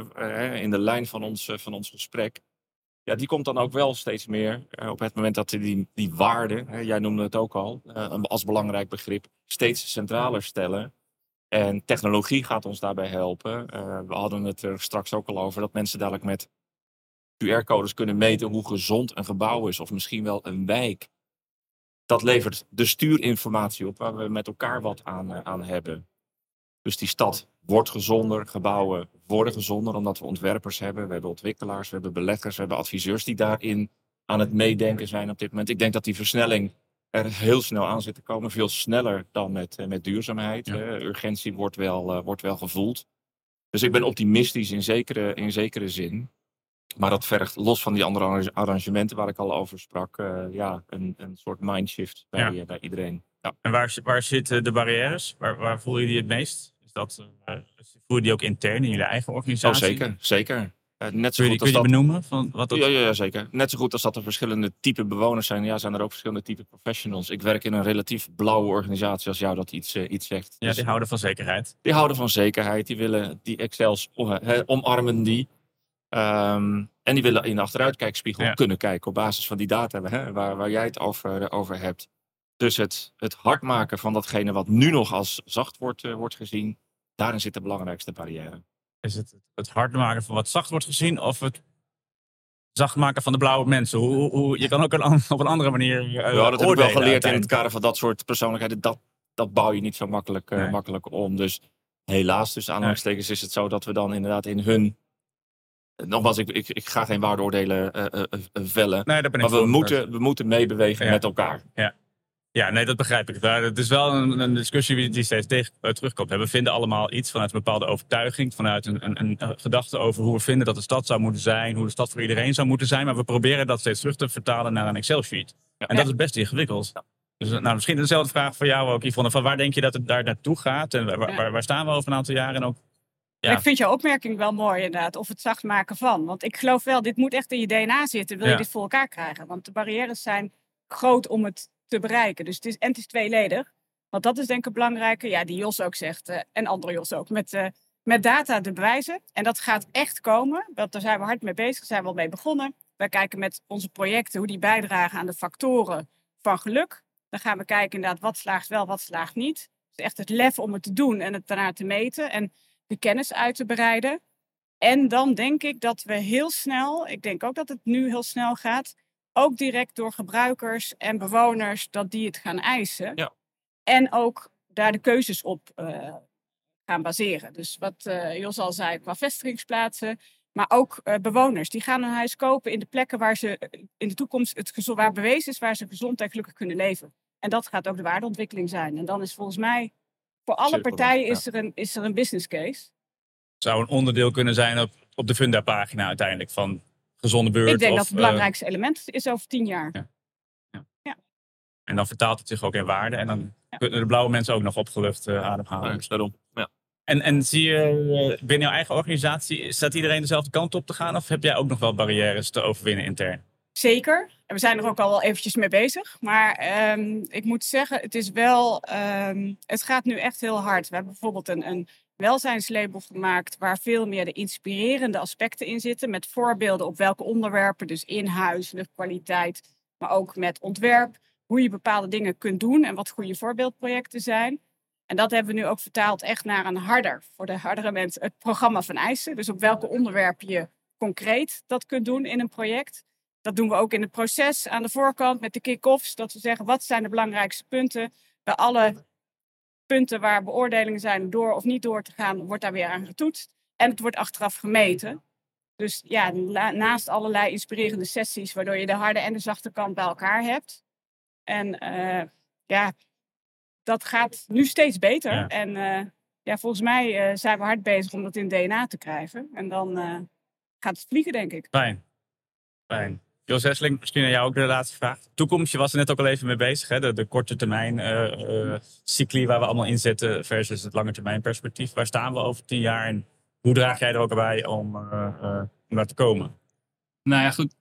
in de lijn van ons, van ons gesprek. Die komt dan ook wel steeds meer eh, op het moment dat die, die waarde, hè, jij noemde het ook al, eh, als belangrijk begrip, steeds centraler stellen. En technologie gaat ons daarbij helpen. Eh, we hadden het er straks ook al over dat mensen dadelijk met QR-codes kunnen meten hoe gezond een gebouw is, of misschien wel een wijk. Dat levert de stuurinformatie op waar we met elkaar wat aan, aan hebben. Dus die stad wordt gezonder, gebouwen worden gezonder omdat we ontwerpers hebben, we hebben ontwikkelaars, we hebben beleggers, we hebben adviseurs die daarin aan het meedenken zijn op dit moment. Ik denk dat die versnelling er heel snel aan zit te komen, veel sneller dan met, eh, met duurzaamheid. Ja. Eh, urgentie wordt wel, eh, wordt wel gevoeld. Dus ik ben optimistisch in zekere, in zekere zin. Maar dat vergt los van die andere arrange- arrangementen waar ik al over sprak, ja, een, een soort mindshift bij, Ja. bij iedereen. Ja. En waar, waar zitten de barrières? Waar, waar voel je die het meest? Is dat, eh, voel je die ook intern in jullie eigen Oh, organisatie? zeker, zeker. Eh, net zo Kun je, goed als kun je dat benoemen? Van wat dat, Ja, ja, ja, zeker. Net zo goed als dat er verschillende type bewoners zijn, ja, zijn er ook verschillende type professionals. Ik werk in een relatief blauwe organisatie, als jou dat iets, eh, iets zegt. ja, Dus die houden van zekerheid. die houden van zekerheid, die willen die Excels omarmen die. Ehm, en die willen in de achteruitkijkspiegel Ja. kunnen kijken op basis van die data hè, waar, waar jij het over, over hebt. Dus het, het hard maken van datgene wat nu nog als zacht wordt, eh, wordt gezien, daarin zit de belangrijkste barrière. Is het het hard maken van wat zacht wordt gezien of het zacht maken van de blauwe mensen? Hoe, hoe- je kan ook een, op een andere manier uh, Ja, dat heb ik wel geleerd in het kader van dat soort persoonlijkheden. Dat, dat bouw je niet zo makkelijk, eh, Nee. makkelijk om. Dus helaas, tussen aanhalingstekens, is het zo dat we dan inderdaad in hun. Nogmaals, ik, ik, ik ga geen waardeoordelen eh, eh, eh, vellen. Nee, daar ben ik Maar we moeten, we moeten meebewegen Ja. met elkaar. Ja, nee, dat begrijp ik. Maar Het is wel een, een discussie die steeds tegen, eh, terugkomt. We vinden allemaal iets vanuit een bepaalde overtuiging, vanuit een, een, een, eh, gedachte over hoe we vinden dat de stad zou moeten zijn, hoe de stad voor iedereen zou moeten zijn. Maar we proberen dat steeds terug te vertalen naar een Excel-sheet. Ja. En dat is best ingewikkeld. Dus nou, misschien dezelfde vraag voor jou ook, Yvonne. Van waar denk je dat het daar naartoe gaat? En waar, Ja. waar, waar staan we over een aantal jaren? En ook, Ja. Ik vind jouw opmerking wel mooi inderdaad, of het zacht maken van. Want ik geloof wel, dit moet echt in je DNA zitten, wil Ja. je dit voor elkaar krijgen. Want de barrières zijn groot om het te bereiken. Dus het is, en het is tweeledig. Want dat is denk ik het belangrijke, ja, die Jos ook zegt, eh, en andere Jos ook, met, eh, met data de bewijzen. En dat gaat echt komen, want daar zijn we hard mee bezig, daar zijn we al mee begonnen. Wij kijken met onze projecten hoe die bijdragen aan de factoren van geluk. Dan gaan we kijken inderdaad, wat slaagt wel, wat slaagt niet. Dus echt het lef om het te doen en het daarna te meten. En de kennis uit te breiden. En dan denk ik dat we heel snel, ik denk ook dat het nu heel snel gaat, ook direct door gebruikers en bewoners, dat die het gaan eisen. Ja. En ook daar de keuzes op eh, gaan baseren. Dus wat eh, Jos al zei qua vestigingsplaatsen, maar ook eh, bewoners. Die gaan een huis kopen in de plekken waar ze in de toekomst het gezond, waar bewezen is, waar ze gezond en gelukkig kunnen leven. En dat gaat ook de waardeontwikkeling zijn. En dan is volgens mij voor alle partijen ja. is, er een, is er een business case. zou een onderdeel kunnen zijn op, op de Funda-pagina uiteindelijk van gezonde beurt. Ik denk of, dat het eh, belangrijkste element is over tien jaar. en dan vertaalt het zich ook in waarde. En dan kunnen de blauwe mensen ook nog opgelucht eh, ademhalen. Dus daarom. Ja. En, en zie je eh, binnen jouw eigen organisatie, staat iedereen dezelfde kant op te gaan? Of heb jij ook nog wel barrières te overwinnen intern? Zeker. En we zijn er ook al wel eventjes mee bezig. Maar ehm, ik moet zeggen, het is wel. ehm, het gaat nu echt heel hard. We hebben bijvoorbeeld een, een welzijnslabel gemaakt. waar veel meer de inspirerende aspecten in zitten. Met voorbeelden op welke onderwerpen. Dus in huis, luchtkwaliteit. Maar ook met ontwerp. Hoe je bepaalde dingen kunt doen en wat goede voorbeeldprojecten zijn. En dat hebben we nu ook vertaald echt naar een harder, voor de hardere mensen, het programma van eisen. Dus op welke onderwerpen je concreet dat kunt doen in een project. Dat doen we ook in het proces aan de voorkant met de kick-offs. Dat we zeggen, wat zijn de belangrijkste punten? Bij alle punten waar beoordelingen zijn door of niet door te gaan, wordt daar weer aan getoetst. En het wordt achteraf gemeten. Dus ja, naast allerlei inspirerende sessies, waardoor je de harde en de zachte kant bij elkaar hebt. En eh, ja, dat gaat nu steeds beter. Ja. En eh, ja, volgens mij eh, zijn we hard bezig om dat in DNA te krijgen. En dan gaat het vliegen, denk ik. Fijn. Fijn. Jos Hesseling, misschien aan jou ook de laatste vraag. Toekomst, je was er net ook al even mee bezig. Hè? De, de korte termijn eh, cycli waar we allemaal in zitten versus het lange termijn perspectief. Waar staan we over tien jaar en hoe draag jij er ook bij om, eh, om daar te komen? Nou ja, goed.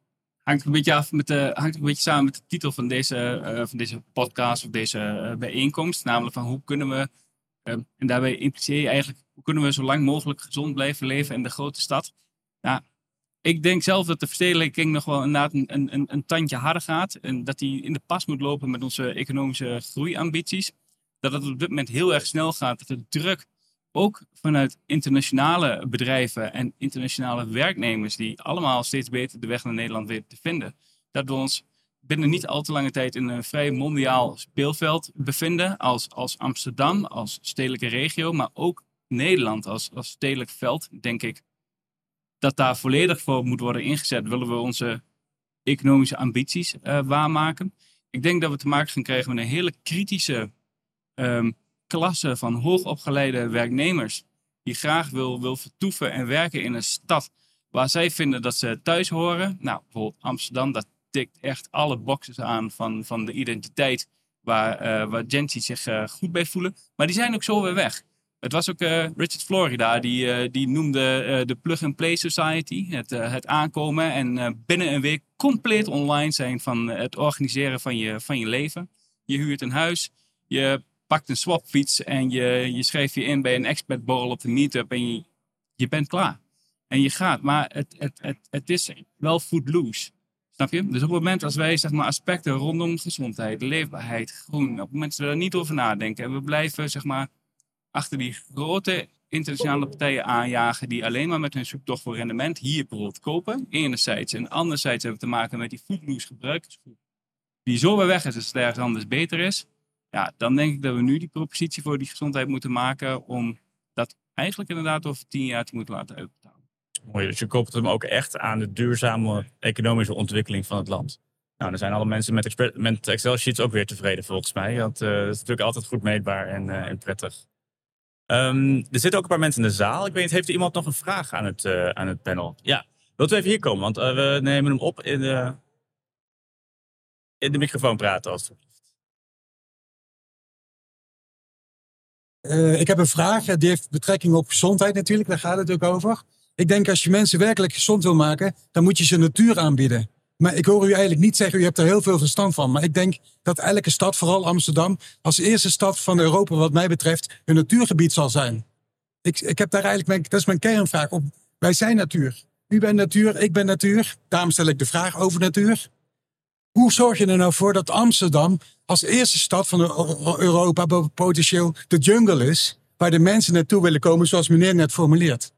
Hangt een beetje af met de, hangt een beetje samen met de titel van deze, van deze podcast of deze bijeenkomst. Namelijk van hoe kunnen we, en daarbij impliceer je eigenlijk, hoe kunnen we zo lang mogelijk gezond blijven leven in de grote stad. Nou, Ik denk zelf dat de verstedelijking nog wel inderdaad een, een, een tandje harder gaat. En dat die in de pas moet lopen met onze economische groeiambities. Dat het op dit moment heel erg snel gaat. Dat de druk ook vanuit internationale bedrijven en internationale werknemers, die allemaal steeds beter de weg naar Nederland weten te vinden, dat we ons binnen niet al te lange tijd in een vrij mondiaal speelveld bevinden. Als, als Amsterdam, als stedelijke regio, maar ook Nederland als, als stedelijk veld, denk ik dat daar volledig voor moet worden ingezet. Willen we onze economische ambities uh, waarmaken? Ik denk dat we te maken gaan krijgen met een hele kritische um, klasse van hoogopgeleide werknemers. Die graag wil, wil vertoeven en werken in een stad waar zij vinden dat ze thuis horen. Nou, bijvoorbeeld Amsterdam, dat tikt echt alle boxes aan van, van de identiteit waar, uh, waar zich uh, goed bij voelen. Maar die zijn ook zo weer weg. Het was ook uh, Richard Florida, die, die noemde de Plug-and-Play Society. Het, het aankomen en binnen een week compleet online zijn van het organiseren van je, van je leven. Je huurt een huis, je pakt een swapfiets en je, je schrijft je in bij een expertborrel op de meetup en je, je bent klaar. En je gaat, maar het, het, het, het is wel footloose. Snap je? Dus op het moment als wij zeg maar, aspecten rondom gezondheid, leefbaarheid, groen, op het moment dat we daar niet over nadenken en we blijven zeg maar, achter die grote internationale partijen aanjagen die alleen maar met hun zoektocht voor rendement hier bijvoorbeeld kopen, enerzijds. En anderzijds hebben we te maken met die footloose gebruikersgroep, die zo weer weg is als het ergens anders beter is. Ja, dan denk ik dat we nu die propositie voor die gezondheid moeten maken om dat eigenlijk inderdaad over tien jaar te moeten laten uitbetalen. Mooi, dus je koppelt hem ook echt aan de duurzame economische ontwikkeling van het land. Nou, dan zijn alle mensen met, Excel-sheets ook weer tevreden volgens mij. Dat, uh, is natuurlijk altijd goed meetbaar en, uh, en prettig. Um, er zitten ook een paar mensen in de zaal. Ik weet niet, heeft er iemand nog een vraag aan het, uh, aan het panel? Ja, wilt u even hier komen? Want we nemen hem op in de, in de microfoon praten. Als ik heb een vraag, die heeft betrekking op gezondheid natuurlijk, daar gaat het ook over. Ik denk als je mensen werkelijk gezond wil maken, dan moet je ze natuur aanbieden. Maar ik hoor u eigenlijk niet zeggen, u hebt er heel veel verstand van. Maar ik denk dat elke stad, vooral Amsterdam, als eerste stad van Europa wat mij betreft, een natuurgebied zal zijn. Ik, ik heb daar eigenlijk, mijn, dat is mijn kernvraag op. Wij zijn natuur. U bent natuur, ik ben natuur. Daarom stel ik de vraag over natuur. Hoe zorg je er nou voor dat Amsterdam als eerste stad van Europa potentieel de jungle is, waar de mensen naartoe willen komen, zoals meneer net formuleert?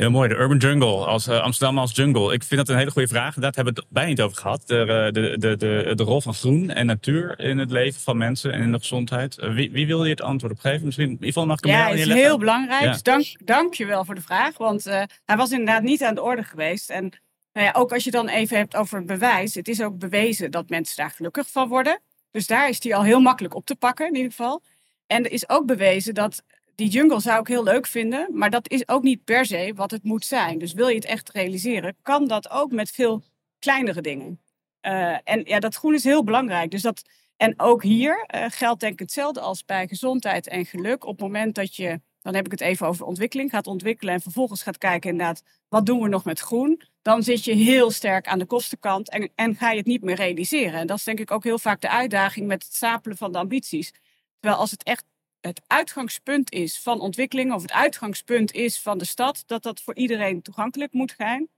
Heel mooi, de urban jungle, als, uh, Amsterdam als jungle. Ik vind dat een hele goede vraag. Daar hebben we het bijna niet over gehad. De, eh, de, de, de, de rol van groen en natuur in het leven van mensen en in de gezondheid. Uh, wie, wie wil je het antwoord op geven? Misschien, in ieder geval mag ik hem Ja, het is heel belangrijk. Ja. Dus dank, dank je wel voor de vraag. Want uh, hij was inderdaad niet aan de orde geweest. En nou ja, ook als je dan even hebt over bewijs. Het is ook bewezen dat mensen daar gelukkig van worden. Dus daar is die al heel makkelijk op te pakken in ieder geval. En er is ook bewezen dat die jungle zou ik heel leuk vinden, maar dat is ook niet per se wat het moet zijn. Dus wil je het echt realiseren, kan dat ook met veel kleinere dingen. Uh, en ja, dat groen is heel belangrijk. Dus dat, en ook hier uh, geldt denk ik hetzelfde als bij gezondheid en geluk. Op het moment dat je, dan heb ik het even over ontwikkeling, gaat ontwikkelen en vervolgens gaat kijken inderdaad, wat doen we nog met groen? Dan zit je heel sterk aan de kostenkant en, en ga je het niet meer realiseren. En dat is denk ik ook heel vaak de uitdaging met het stapelen van de ambities. Terwijl als het echt het uitgangspunt is van ontwikkeling of het uitgangspunt is van de stad, dat dat voor iedereen toegankelijk moet zijn,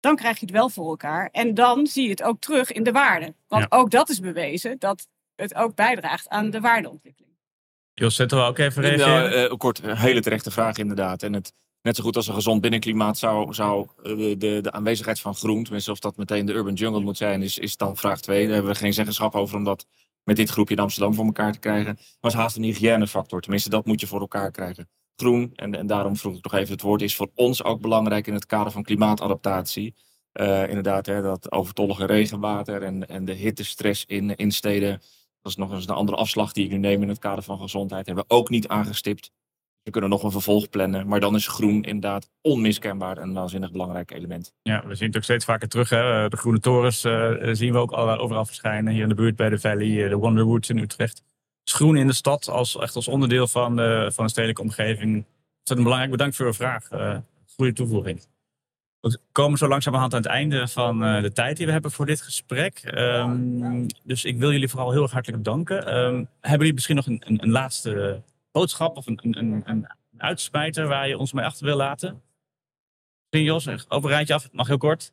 dan krijg je het wel voor elkaar. En dan zie je het ook terug in de waarde. Want ja. ook dat is bewezen dat het ook bijdraagt aan de waardeontwikkeling. Jos, zetten we ook even reageren? Nou, uh, kort, een hele terechte vraag inderdaad. En het, net zo goed als een gezond binnenklimaat zou, zou de, de, de aanwezigheid van groen, tenminste of dat meteen de urban jungle moet zijn, is, is dan vraag 2. Daar hebben we geen zeggenschap over, omdat met dit groepje in Amsterdam voor elkaar te krijgen, was haast een hygiënefactor. Tenminste, dat moet je voor elkaar krijgen. Groen, en, en daarom vroeg ik nog even het woord, is voor ons ook belangrijk in het kader van klimaatadaptatie. Uh, inderdaad, hè, dat overtollige regenwater en, en de hittestress in, in steden. Dat is nog eens een andere afslag die ik nu neem in het kader van gezondheid. Hebben we ook niet aangestipt. We kunnen nog een vervolg plannen, maar dan is groen inderdaad onmiskenbaar een waanzinnig belangrijk element. Ja, we zien het ook steeds vaker terug. Hè? De groene torens uh, zien we ook overal verschijnen. Hier in de buurt bij de Valley, de Wonderwoods in Utrecht. Dus groen in de stad, als, echt als onderdeel van de, van de stedelijke omgeving. Een belangrijk. Bedankt voor uw vraag. Goede toevoeging. We komen zo langzamerhand aan het einde van de tijd die we hebben voor dit gesprek. Um, dus ik wil jullie vooral heel erg hartelijk bedanken. Um, hebben jullie misschien nog een, een, een laatste boodschap of een, een, een, een uitsmijter waar je ons mee achter wil laten? Misschien Jos, over een rijtje af. Mag heel kort.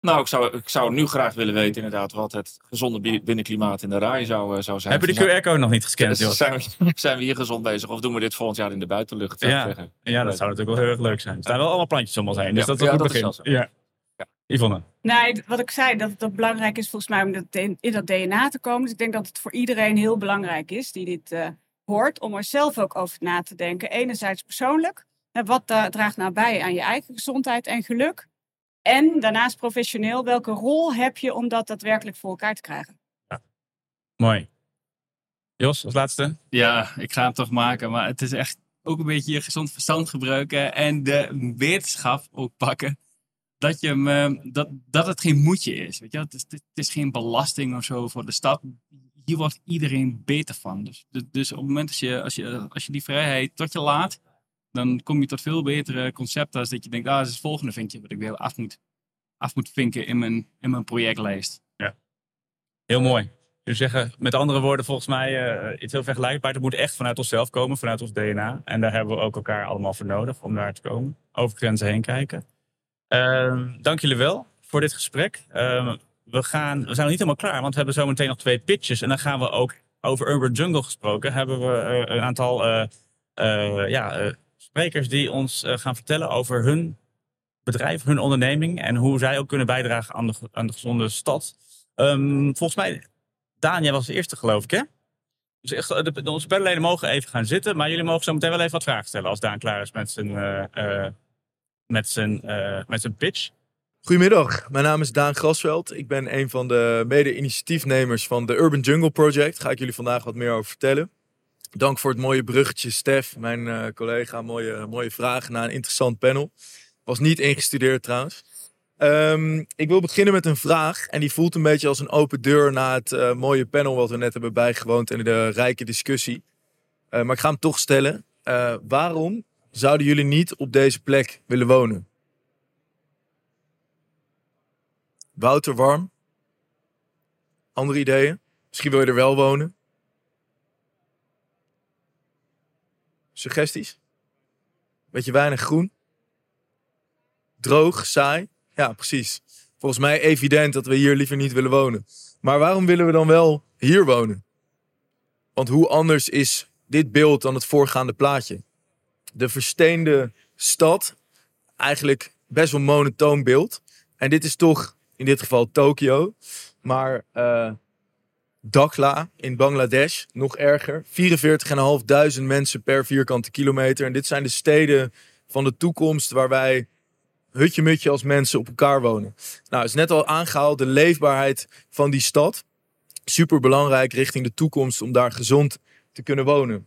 Nou, ik zou, ik zou nu graag willen weten inderdaad wat het gezonde bi- binnenklimaat in de RAI zou, eh, zou zijn. Heb je de QR-code nog niet gescand, Jos? zijn, we, zijn we hier gezond bezig of doen we dit volgend jaar in de buitenlucht? Ja. Ja, dat zou natuurlijk wel heel erg leuk zijn. Er staan wel allemaal plantjes om ons heen, dus Ja. dat is wel Ja, een goed begin. Ja. Ja. Yvonne. Nee, wat ik zei, dat het ook belangrijk is volgens mij om dat in in dat DNA te komen. Dus ik denk dat het voor iedereen heel belangrijk is die dit eh, hoort, om er zelf ook over na te denken. Enerzijds persoonlijk, wat draagt nou bij aan je eigen gezondheid en geluk? En daarnaast professioneel, welke rol heb je om dat daadwerkelijk voor elkaar te krijgen? Mooi. Jos, als laatste. Ja, ik ga hem toch maken. Maar het is echt ook een beetje je gezond verstand gebruiken. En de wetenschap ook pakken. Dat, je hem, eh, dat, dat het geen moedje is. Weet je? Het, is het is geen belasting of zo voor de stad. Hier wordt iedereen beter van. Dus, dus- dus op het moment als je, als, je, als je die vrijheid tot je laat. Dan kom je tot veel betere concepten. Als dat je denkt, ah, dat is het volgende vinkje wat ik weer af moet, af moet vinken in mijn, in mijn projectlijst. Heel mooi. Dus zeggen, met andere woorden, volgens mij eh, iets heel vergelijkbaar. Het moet echt vanuit onszelf komen, vanuit ons DNA. En daar hebben we ook elkaar allemaal voor nodig om daar te komen. Over grenzen heen kijken. Ehm, dank jullie wel voor dit gesprek. Ehm, we, gaan, we zijn nog niet helemaal klaar, want we hebben zometeen nog twee pitches. En dan gaan we ook over Urban Jungle gesproken. Hebben we eh, een aantal eh, eh, ja, sprekers die ons gaan vertellen over hun bedrijf, hun onderneming. En hoe zij ook kunnen bijdragen aan de, aan de gezonde stad. Ehm, volgens mij, jij was de eerste geloof ik hè? Dus echt, de, onze panelleden mogen even gaan zitten. Maar jullie mogen zo meteen wel even wat vragen stellen als Daan klaar is met zijn, met zijn, met zijn pitch. Goedemiddag, mijn naam is Daan Grasveld. Ik ben een van de mede-initiatiefnemers van de Urban Jungle Project. Daar ga ik jullie vandaag wat meer over vertellen. Dank voor het mooie bruggetje, Stef, mijn eh, collega. Mooie, mooie vragen na een interessant panel. Was niet ingestudeerd trouwens. Ehm, ik wil beginnen met een vraag. En die voelt een beetje als een open deur na het eh, mooie panel wat we net hebben bijgewoond en de rijke discussie. Eh, maar ik ga hem toch stellen. Waarom zouden jullie niet op deze plek willen wonen? Wouter Warm. Andere ideeën? Misschien wil je er wel wonen. Suggesties? Beetje weinig groen. Droog, saai. Ja, precies. Volgens mij evident dat we hier liever niet willen wonen. Maar waarom willen we dan wel hier wonen? Want hoe anders is dit beeld dan het voorgaande plaatje? De versteende stad, eigenlijk best wel monotoon beeld. En dit is toch in dit geval Tokio. Maar eh Dakhla in Bangladesh, nog erger. 44.500 mensen per vierkante kilometer. En dit zijn de steden van de toekomst waar wij hutje-mutje als mensen op elkaar wonen. Nou, is net al aangehaald de leefbaarheid van die stad. Super belangrijk richting de toekomst om daar gezond te kunnen wonen.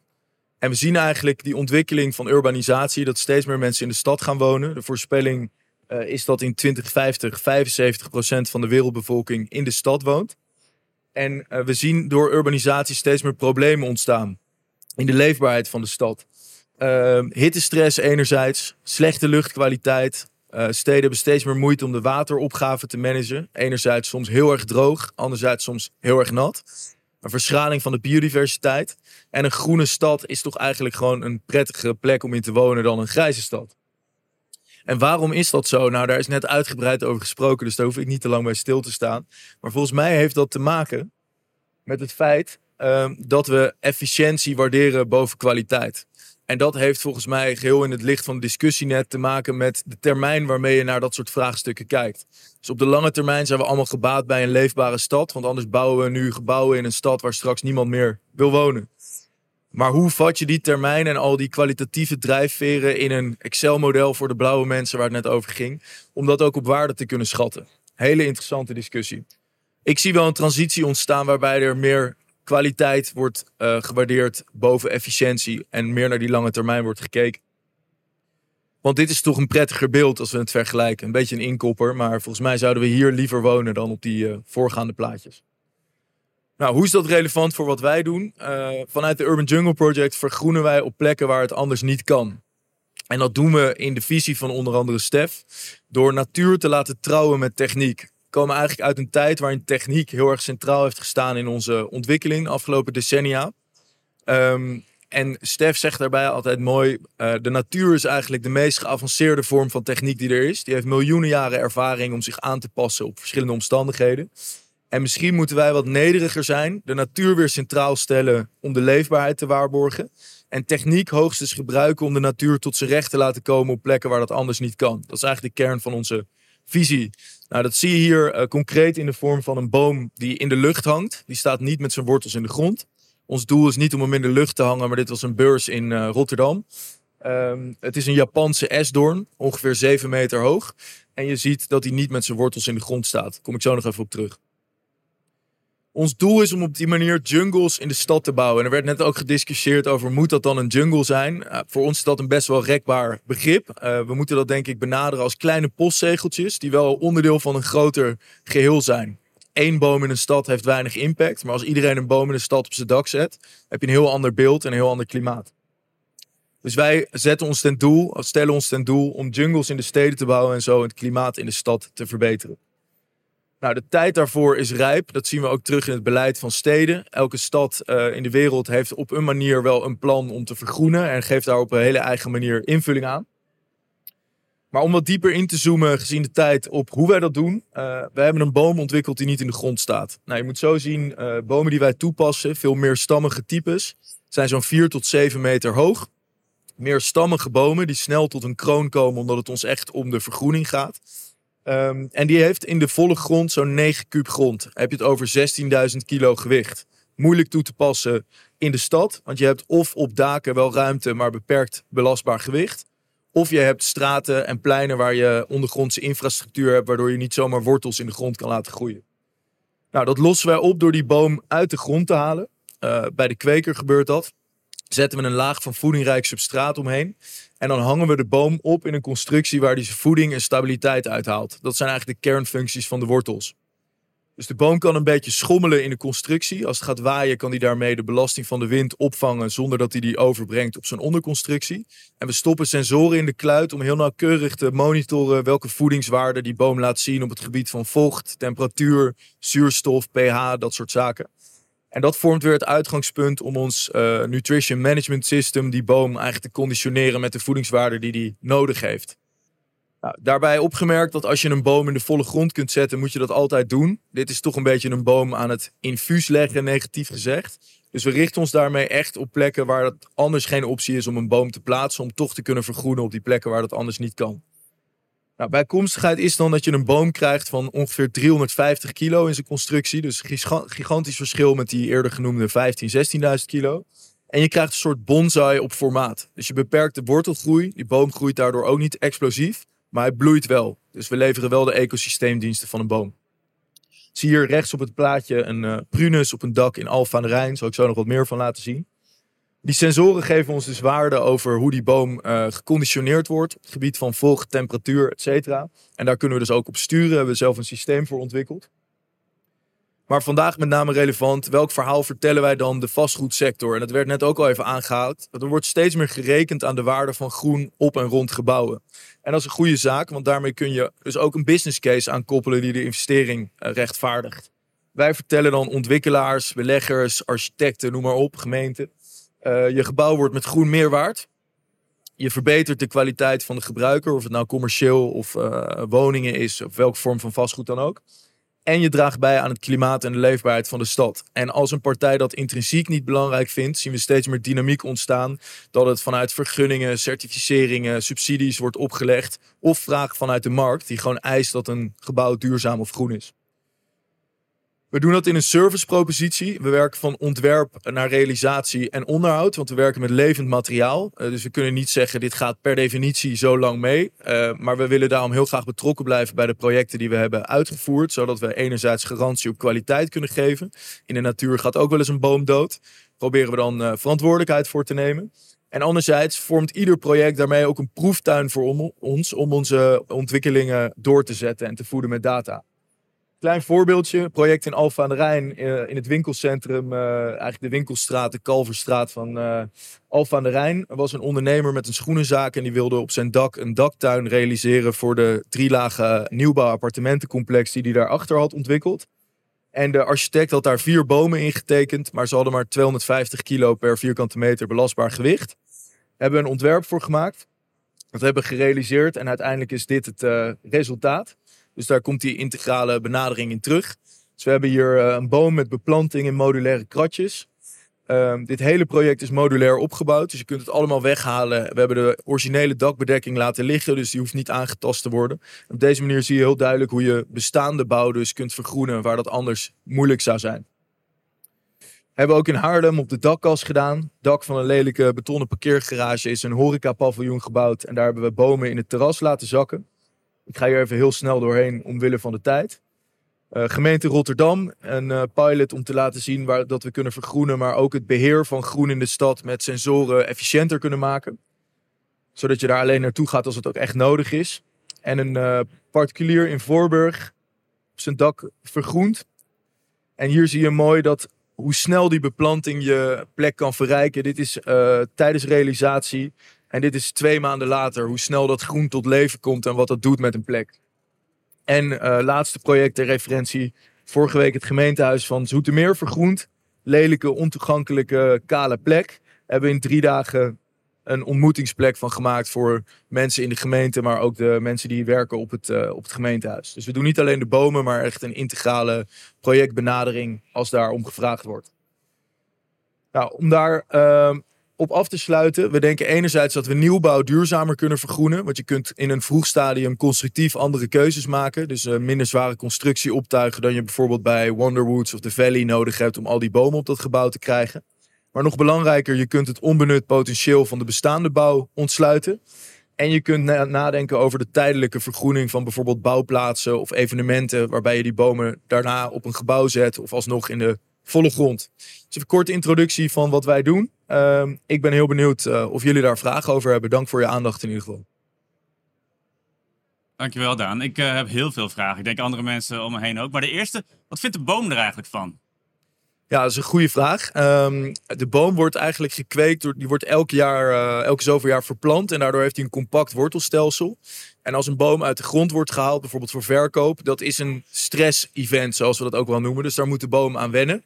En we zien eigenlijk die ontwikkeling van urbanisatie, dat steeds meer mensen in de stad gaan wonen. De voorspelling eh, is dat in 2050 75% van de wereldbevolking in de stad woont. En eh, we zien door urbanisatie steeds meer problemen ontstaan in de leefbaarheid van de stad. Ehm, hittestress enerzijds, slechte luchtkwaliteit. Eh, steden hebben steeds meer moeite om de wateropgave te managen. Enerzijds soms heel erg droog, anderzijds soms heel erg nat. Een verschraling van de biodiversiteit. En een groene stad is toch eigenlijk gewoon een prettige plek om in te wonen dan een grijze stad. En waarom is dat zo? Nou, daar is net uitgebreid over gesproken, dus daar hoef ik niet te lang bij stil te staan. Maar volgens mij heeft dat te maken met het feit ehm, dat we efficiëntie waarderen boven kwaliteit. En dat heeft volgens mij geheel in het licht van de discussie net te maken met de termijn waarmee je naar dat soort vraagstukken kijkt. Dus op de lange termijn zijn we allemaal gebaat bij een leefbare stad, want anders bouwen we nu gebouwen in een stad waar straks niemand meer wil wonen. Maar hoe vat je die termijn en al die kwalitatieve drijfveren in een Excel-model voor de blauwe mensen waar het net over ging, om dat ook op waarde te kunnen schatten? Hele interessante discussie. Ik zie wel een transitie ontstaan waarbij er meer kwaliteit wordt eh, gewaardeerd boven efficiëntie en meer naar die lange termijn wordt gekeken. Want dit is toch een prettiger beeld als we het vergelijken. Een beetje een inkopper, maar volgens mij zouden we hier liever wonen dan op die eh, voorgaande plaatjes. Nou, hoe is dat relevant voor wat wij doen? Eh, vanuit de Urban Jungle Project vergroenen wij op plekken waar het anders niet kan. En dat doen we in de visie van onder andere Stef. Door natuur te laten trouwen met techniek. We komen eigenlijk uit een tijd waarin techniek heel erg centraal heeft gestaan in onze ontwikkeling de afgelopen decennia. Ehm, en Stef zegt daarbij altijd mooi: eh, de natuur is eigenlijk de meest geavanceerde vorm van techniek die er is. Die heeft miljoenen jaren ervaring om zich aan te passen op verschillende omstandigheden. En misschien moeten wij wat nederiger zijn, de natuur weer centraal stellen om de leefbaarheid te waarborgen. En techniek hoogstens gebruiken om de natuur tot zijn recht te laten komen op plekken waar dat anders niet kan. Dat is eigenlijk de kern van onze visie. Nou, dat zie je hier eh, concreet in de vorm van een boom die in de lucht hangt. Die staat niet met zijn wortels in de grond. Ons doel is niet om hem in de lucht te hangen, maar dit was een beurs in eh, Rotterdam. Ehm, het is een Japanse esdoorn, ongeveer 7 meter hoog. En je ziet dat hij niet met zijn wortels in de grond staat. Daar kom ik zo nog even op terug. Ons doel is om op die manier jungles in de stad te bouwen. En er werd net ook gediscussieerd over, moet dat dan een jungle zijn? Uh, voor ons is dat een best wel rekbaar begrip. Uh, we moeten dat denk ik benaderen als kleine postzegeltjes, die wel onderdeel van een groter geheel zijn. Eén boom in een stad heeft weinig impact, maar als iedereen een boom in een stad op zijn dak zet, heb je een heel ander beeld en een heel ander klimaat. Dus wij zetten ons ten doel, stellen ons ten doel om jungles in de steden te bouwen en zo het klimaat in de stad te verbeteren. Nou, de tijd daarvoor is rijp. Dat zien we ook terug in het beleid van steden. Elke stad uh, in de wereld heeft op een manier wel een plan om te vergroenen en geeft daar op een hele eigen manier invulling aan. Maar om wat dieper in te zoomen, gezien de tijd, op hoe wij dat doen. Uh, we hebben een boom ontwikkeld die niet in de grond staat. Nou, je moet zo zien, uh, bomen die wij toepassen, veel meer stammige types, zijn zo'n 4 tot 7 meter hoog. Meer stammige bomen die snel tot een kroon komen, omdat het ons echt om de vergroening gaat. Um, en die heeft in de volle grond zo'n 9 kuub grond. Heb je het over 16.000 kilo gewicht. Moeilijk toe te passen in de stad, want je hebt of op daken wel ruimte, maar beperkt belastbaar gewicht. Of je hebt straten en pleinen waar je ondergrondse infrastructuur hebt, waardoor je niet zomaar wortels in de grond kan laten groeien. Nou, dat lossen wij op door die boom uit de grond te halen. Uh, bij de kweker gebeurt dat. Zetten we een laag van voedingrijk substraat omheen. En dan hangen we de boom op in een constructie waar die zijn voeding en stabiliteit uithaalt. Dat zijn eigenlijk de kernfuncties van de wortels. Dus de boom kan een beetje schommelen in de constructie. Als het gaat waaien, kan hij daarmee de belasting van de wind opvangen zonder dat hij die overbrengt op zijn onderconstructie. En we stoppen sensoren in de kluit om heel nauwkeurig te monitoren welke voedingswaarden die boom laat zien op het gebied van vocht, temperatuur, zuurstof, pH, dat soort zaken. En dat vormt weer het uitgangspunt om ons uh, nutrition management system, die boom eigenlijk te conditioneren met de voedingswaarden die die nodig heeft. Nou, daarbij opgemerkt dat als je een boom in de volle grond kunt zetten, moet je dat altijd doen. Dit is toch een beetje een boom aan het infuus leggen, negatief gezegd. Dus we richten ons daarmee echt op plekken waar het anders geen optie is om een boom te plaatsen, om toch te kunnen vergroenen op die plekken waar dat anders niet kan. Nou, bijkomstigheid is dan dat je een boom krijgt van ongeveer 350 kilo in zijn constructie. Dus gigantisch verschil met die eerder genoemde 15, 16.000 kilo. En je krijgt een soort bonsai op formaat. Dus je beperkt de wortelgroei. Die boom groeit daardoor ook niet explosief. Maar hij bloeit wel. Dus we leveren wel de ecosysteemdiensten van een boom. Zie hier rechts op het plaatje een uh, prunus op een dak in Alphen aan de Rijn. Zal ik zo nog wat meer van laten zien. Die sensoren geven ons dus waarden over hoe die boom uh, geconditioneerd wordt. Het gebied van vocht, temperatuur, et cetera. En daar kunnen we dus ook op sturen. Daar hebben we zelf een systeem voor ontwikkeld. Maar vandaag met name relevant, welk verhaal vertellen wij dan de vastgoedsector? En dat werd net ook al even aangehaald. Er wordt steeds meer gerekend aan de waarde van groen op en rond gebouwen. En dat is een goede zaak, want daarmee kun je dus ook een business case aankoppelen die de investering uh, rechtvaardigt. Wij vertellen dan ontwikkelaars, beleggers, architecten, noem maar op, gemeenten. Uh, je gebouw wordt met groen meer waard. Je verbetert de kwaliteit van de gebruiker, of het nou commercieel of uh, woningen is, of welke vorm van vastgoed dan ook. En je draagt bij aan het klimaat en de leefbaarheid van de stad. En als een partij dat intrinsiek niet belangrijk vindt, zien we steeds meer dynamiek ontstaan. Dat het vanuit vergunningen, certificeringen, subsidies wordt opgelegd. Of vraag vanuit de markt, die gewoon eist dat een gebouw duurzaam of groen is. We doen dat in een servicepropositie. We werken van ontwerp naar realisatie en onderhoud, want we werken met levend materiaal. Uh, dus we kunnen niet zeggen dit gaat per definitie zo lang mee. Uh, maar we willen daarom heel graag betrokken blijven bij de projecten die we hebben uitgevoerd, zodat we enerzijds garantie op kwaliteit kunnen geven. In de natuur gaat ook wel eens een boom dood. Proberen we dan uh, verantwoordelijkheid voor te nemen. En anderzijds vormt ieder project daarmee ook een proeftuin voor ons om onze ontwikkelingen door te zetten en te voeden met data. Klein voorbeeldje, project in Alphen aan de Rijn, uh, in het winkelcentrum, uh, eigenlijk de winkelstraat, de Kalverstraat van uh, Alphen aan de Rijn. Er was een ondernemer met een schoenenzaak en die wilde op zijn dak een daktuin realiseren voor de drie lagen nieuwbouw appartementencomplex die hij daarachter had ontwikkeld. En de architect had daar vier bomen in getekend, maar ze hadden maar 250 kilo per vierkante meter belastbaar gewicht. Hebben een ontwerp voor gemaakt. Dat hebben gerealiseerd en uiteindelijk is dit het eh, resultaat. Dus daar komt die integrale benadering in terug. Dus we hebben hier eh, een boom met beplanting in modulaire kratjes. Ehm, dit hele project is modulair opgebouwd, dus je kunt het allemaal weghalen. We hebben de originele dakbedekking laten liggen, dus die hoeft niet aangetast te worden. Op deze manier zie je heel duidelijk hoe je bestaande bouw dus kunt vergroenen, waar dat anders moeilijk zou zijn. Hebben we ook in Haarlem op de dakkas gedaan. Dak van een lelijke betonnen parkeergarage is een horecapaviljoen gebouwd. En daar hebben we bomen in het terras laten zakken. Ik ga hier even heel snel doorheen omwille van de tijd. Uh, gemeente Rotterdam, een uh, pilot om te laten zien waar, dat we kunnen vergroenen, maar ook het beheer van groen in de stad met sensoren efficiënter kunnen maken. Zodat je daar alleen naartoe gaat als het ook echt nodig is. En een uh, particulier in Voorburg op zijn dak vergroend. En hier zie je mooi dat hoe snel die beplanting je plek kan verrijken. Dit is tijdens realisatie en dit is twee maanden later. Hoe snel dat groen tot leven komt en wat dat doet met een plek. En uh, laatste project ter referentie. Vorige week het gemeentehuis van Zoetermeer vergroend. Lelijke, ontoegankelijke, kale plek. Hebben in drie dagen een ontmoetingsplek van gemaakt voor mensen in de gemeente, maar ook de mensen die werken op het, uh, op het gemeentehuis. Dus we doen niet alleen de bomen, maar echt een integrale projectbenadering als daar om gevraagd wordt. Nou, om daar uh, op af te sluiten. We denken enerzijds dat we nieuwbouw duurzamer kunnen vergroenen. Want je kunt in een vroeg stadium constructief andere keuzes maken. Dus uh, minder zware constructie optuigen dan je bijvoorbeeld bij Wonderwoods of The Valley nodig hebt om al die bomen op dat gebouw te krijgen. Maar nog belangrijker, je kunt het onbenut potentieel van de bestaande bouw ontsluiten. En je kunt na nadenken over de tijdelijke vergroening van bijvoorbeeld bouwplaatsen of evenementen, waarbij je die bomen daarna op een gebouw zet of alsnog in de volle grond. Dus een korte introductie van wat wij doen. Uh, ik ben heel benieuwd uh, of jullie daar vragen over hebben. Dank voor je aandacht in ieder geval. Dankjewel Daan. Ik uh, heb heel veel vragen. Ik denk andere mensen om me heen ook. Maar de eerste, wat vindt de boom er eigenlijk van? Ja, dat is een goede vraag. Um, de boom wordt eigenlijk gekweekt. Door, die wordt elk jaar, uh, elke zoveel jaar verplant. En daardoor heeft hij een compact wortelstelsel. En als een boom uit de grond wordt gehaald, bijvoorbeeld voor verkoop, dat is een stress-event, zoals we dat ook wel noemen. Dus daar moet de boom aan wennen.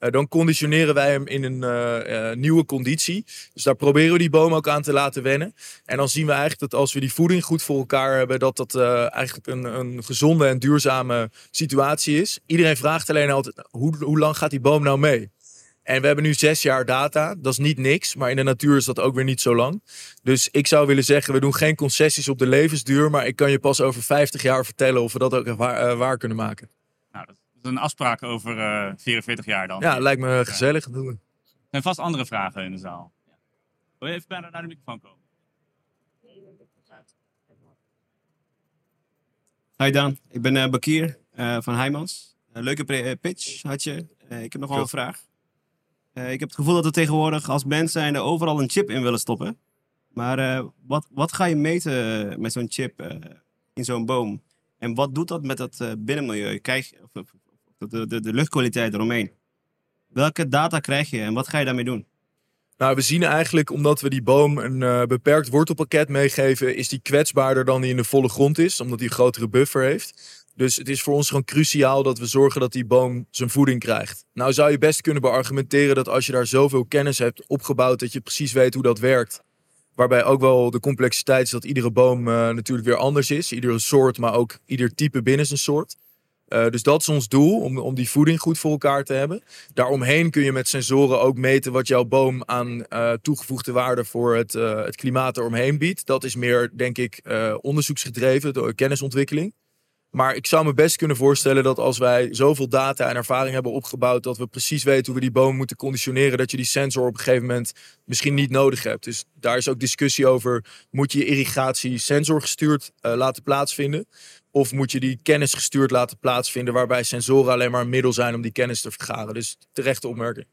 Uh, dan conditioneren wij hem in een uh, uh, nieuwe conditie. Dus daar proberen we die boom ook aan te laten wennen. En dan zien we eigenlijk dat als we die voeding goed voor elkaar hebben, dat dat eigenlijk een, een, gezonde en duurzame situatie is. Iedereen vraagt alleen altijd, hoe, hoe lang gaat die boom nou mee? En we hebben nu zes jaar data. Dat is niet niks, maar in de natuur is dat ook weer niet zo lang. Dus ik zou willen zeggen, we doen geen concessies op de levensduur. Maar ik kan je pas over 50 jaar vertellen of we dat ook waar, waar kunnen maken. Nou, dat een afspraak over uh, 44 jaar dan. Ja, lijkt me gezellig. Ja. Doen. Er zijn vast andere vragen in de zaal. Wil je even bijna naar de microfoon komen? Hi Daan, ik ben uh, Bakir uh, van Heijmans. leuke pitch had je. ik heb nog wel een vraag. Uh, ik heb het gevoel dat we tegenwoordig als mens zijn er overal een chip in willen stoppen. Maar uh, wat, wat ga je meten met zo'n chip uh, in zo'n boom? En wat doet dat met het binnenmilieu? Kijk, of, of de, de, de, luchtkwaliteit eromheen. Welke data krijg je en wat ga je daarmee doen? Nou, we zien eigenlijk, omdat we die boom een beperkt wortelpakket meegeven, is die kwetsbaarder dan die in de volle grond is, omdat die een grotere buffer heeft. Dus het is voor ons gewoon cruciaal dat we zorgen dat die boom zijn voeding krijgt. Nou zou je best kunnen beargumenteren dat als je daar zoveel kennis hebt opgebouwd dat je precies weet hoe dat werkt. Waarbij ook wel de complexiteit is dat iedere boom uh, natuurlijk weer anders is. Iedere soort, maar ook ieder type binnen zijn soort. Uh, dus dat is ons doel, om, om die voeding goed voor elkaar te hebben. Daaromheen kun je met sensoren ook meten wat jouw boom aan uh, toegevoegde waarde voor het, het klimaat eromheen biedt. Dat is meer, denk ik, onderzoeksgedreven, door kennisontwikkeling. Maar ik zou me best kunnen voorstellen dat als wij zoveel data en ervaring hebben opgebouwd, dat we precies weten hoe we die boom moeten conditioneren, dat je die sensor op een gegeven moment misschien niet nodig hebt. Dus daar is ook discussie over, moet je je irrigatie sensorgestuurd uh, laten plaatsvinden? Of moet je die kennis gestuurd laten plaatsvinden, waarbij sensoren alleen maar een middel zijn om die kennis te vergaren? Dus terechte opmerking.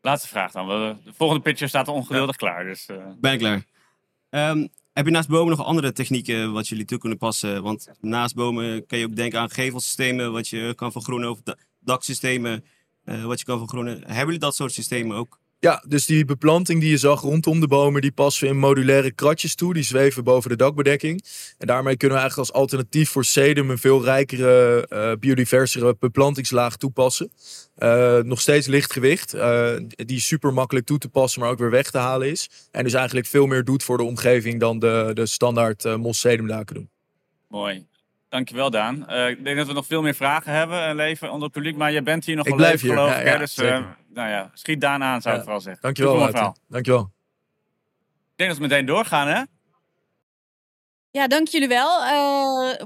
Laatste vraag dan. De volgende pitcher staat ongeduldig ja. klaar. Dus, uh... Ben ik klaar. Um, heb je naast bomen nog andere technieken wat jullie toe kunnen passen? Want naast bomen kan je ook denken aan gevelsystemen, wat je kan vergroenen, of daksystemen, uh, wat je kan vergroenen. Hebben jullie dat soort systemen ook? Ja, dus die beplanting die je zag rondom de bomen, die passen in modulaire kratjes toe. Die zweven boven de dakbedekking. En daarmee kunnen we eigenlijk als alternatief voor sedum een veel rijkere, uh, biodiversere beplantingslaag toepassen. Uh, nog steeds licht gewicht, uh, die super makkelijk toe te passen, maar ook weer weg te halen is. En dus eigenlijk veel meer doet voor de omgeving dan de, de standaard uh, mos-sedumdaken doen. Mooi. Dankjewel, Daan. Uh, ik denk dat we nog veel meer vragen hebben, uh, leven onder het publiek. Maar je bent hier nog ik wel geloof ja, ik. Ja, dus uh, nou ja, schiet Daan aan, zou ik vooral zeggen. Dankjewel. Dankjewel. Ik denk dat we meteen doorgaan, hè? Ja, dank jullie wel.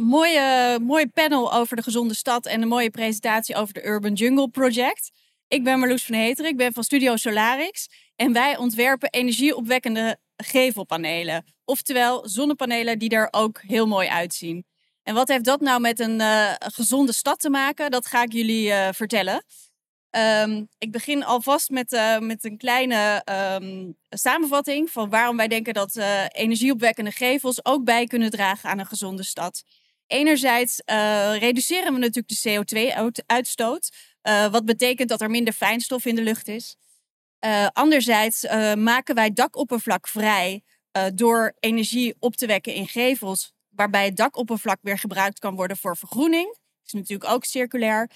mooie, mooie panel over de gezonde stad en een mooie presentatie over de Urban Jungle Project. Ik ben Marloes van Heteren, ik ben van Studio Solarix. En wij ontwerpen energieopwekkende gevelpanelen. Oftewel zonnepanelen die er ook heel mooi uitzien. En wat heeft dat nou met een uh, gezonde stad te maken? Dat ga ik jullie uh, vertellen. Um, ik begin alvast met, uh, met een kleine um, samenvatting van waarom wij denken dat energieopwekkende gevels ook bij kunnen dragen aan een gezonde stad. Enerzijds reduceren we natuurlijk de CO2-uitstoot, wat betekent dat er minder fijnstof in de lucht is. anderzijds maken wij dakoppervlak vrij door energie op te wekken in gevels, waarbij het dakoppervlak weer gebruikt kan worden voor vergroening. Is natuurlijk ook circulair.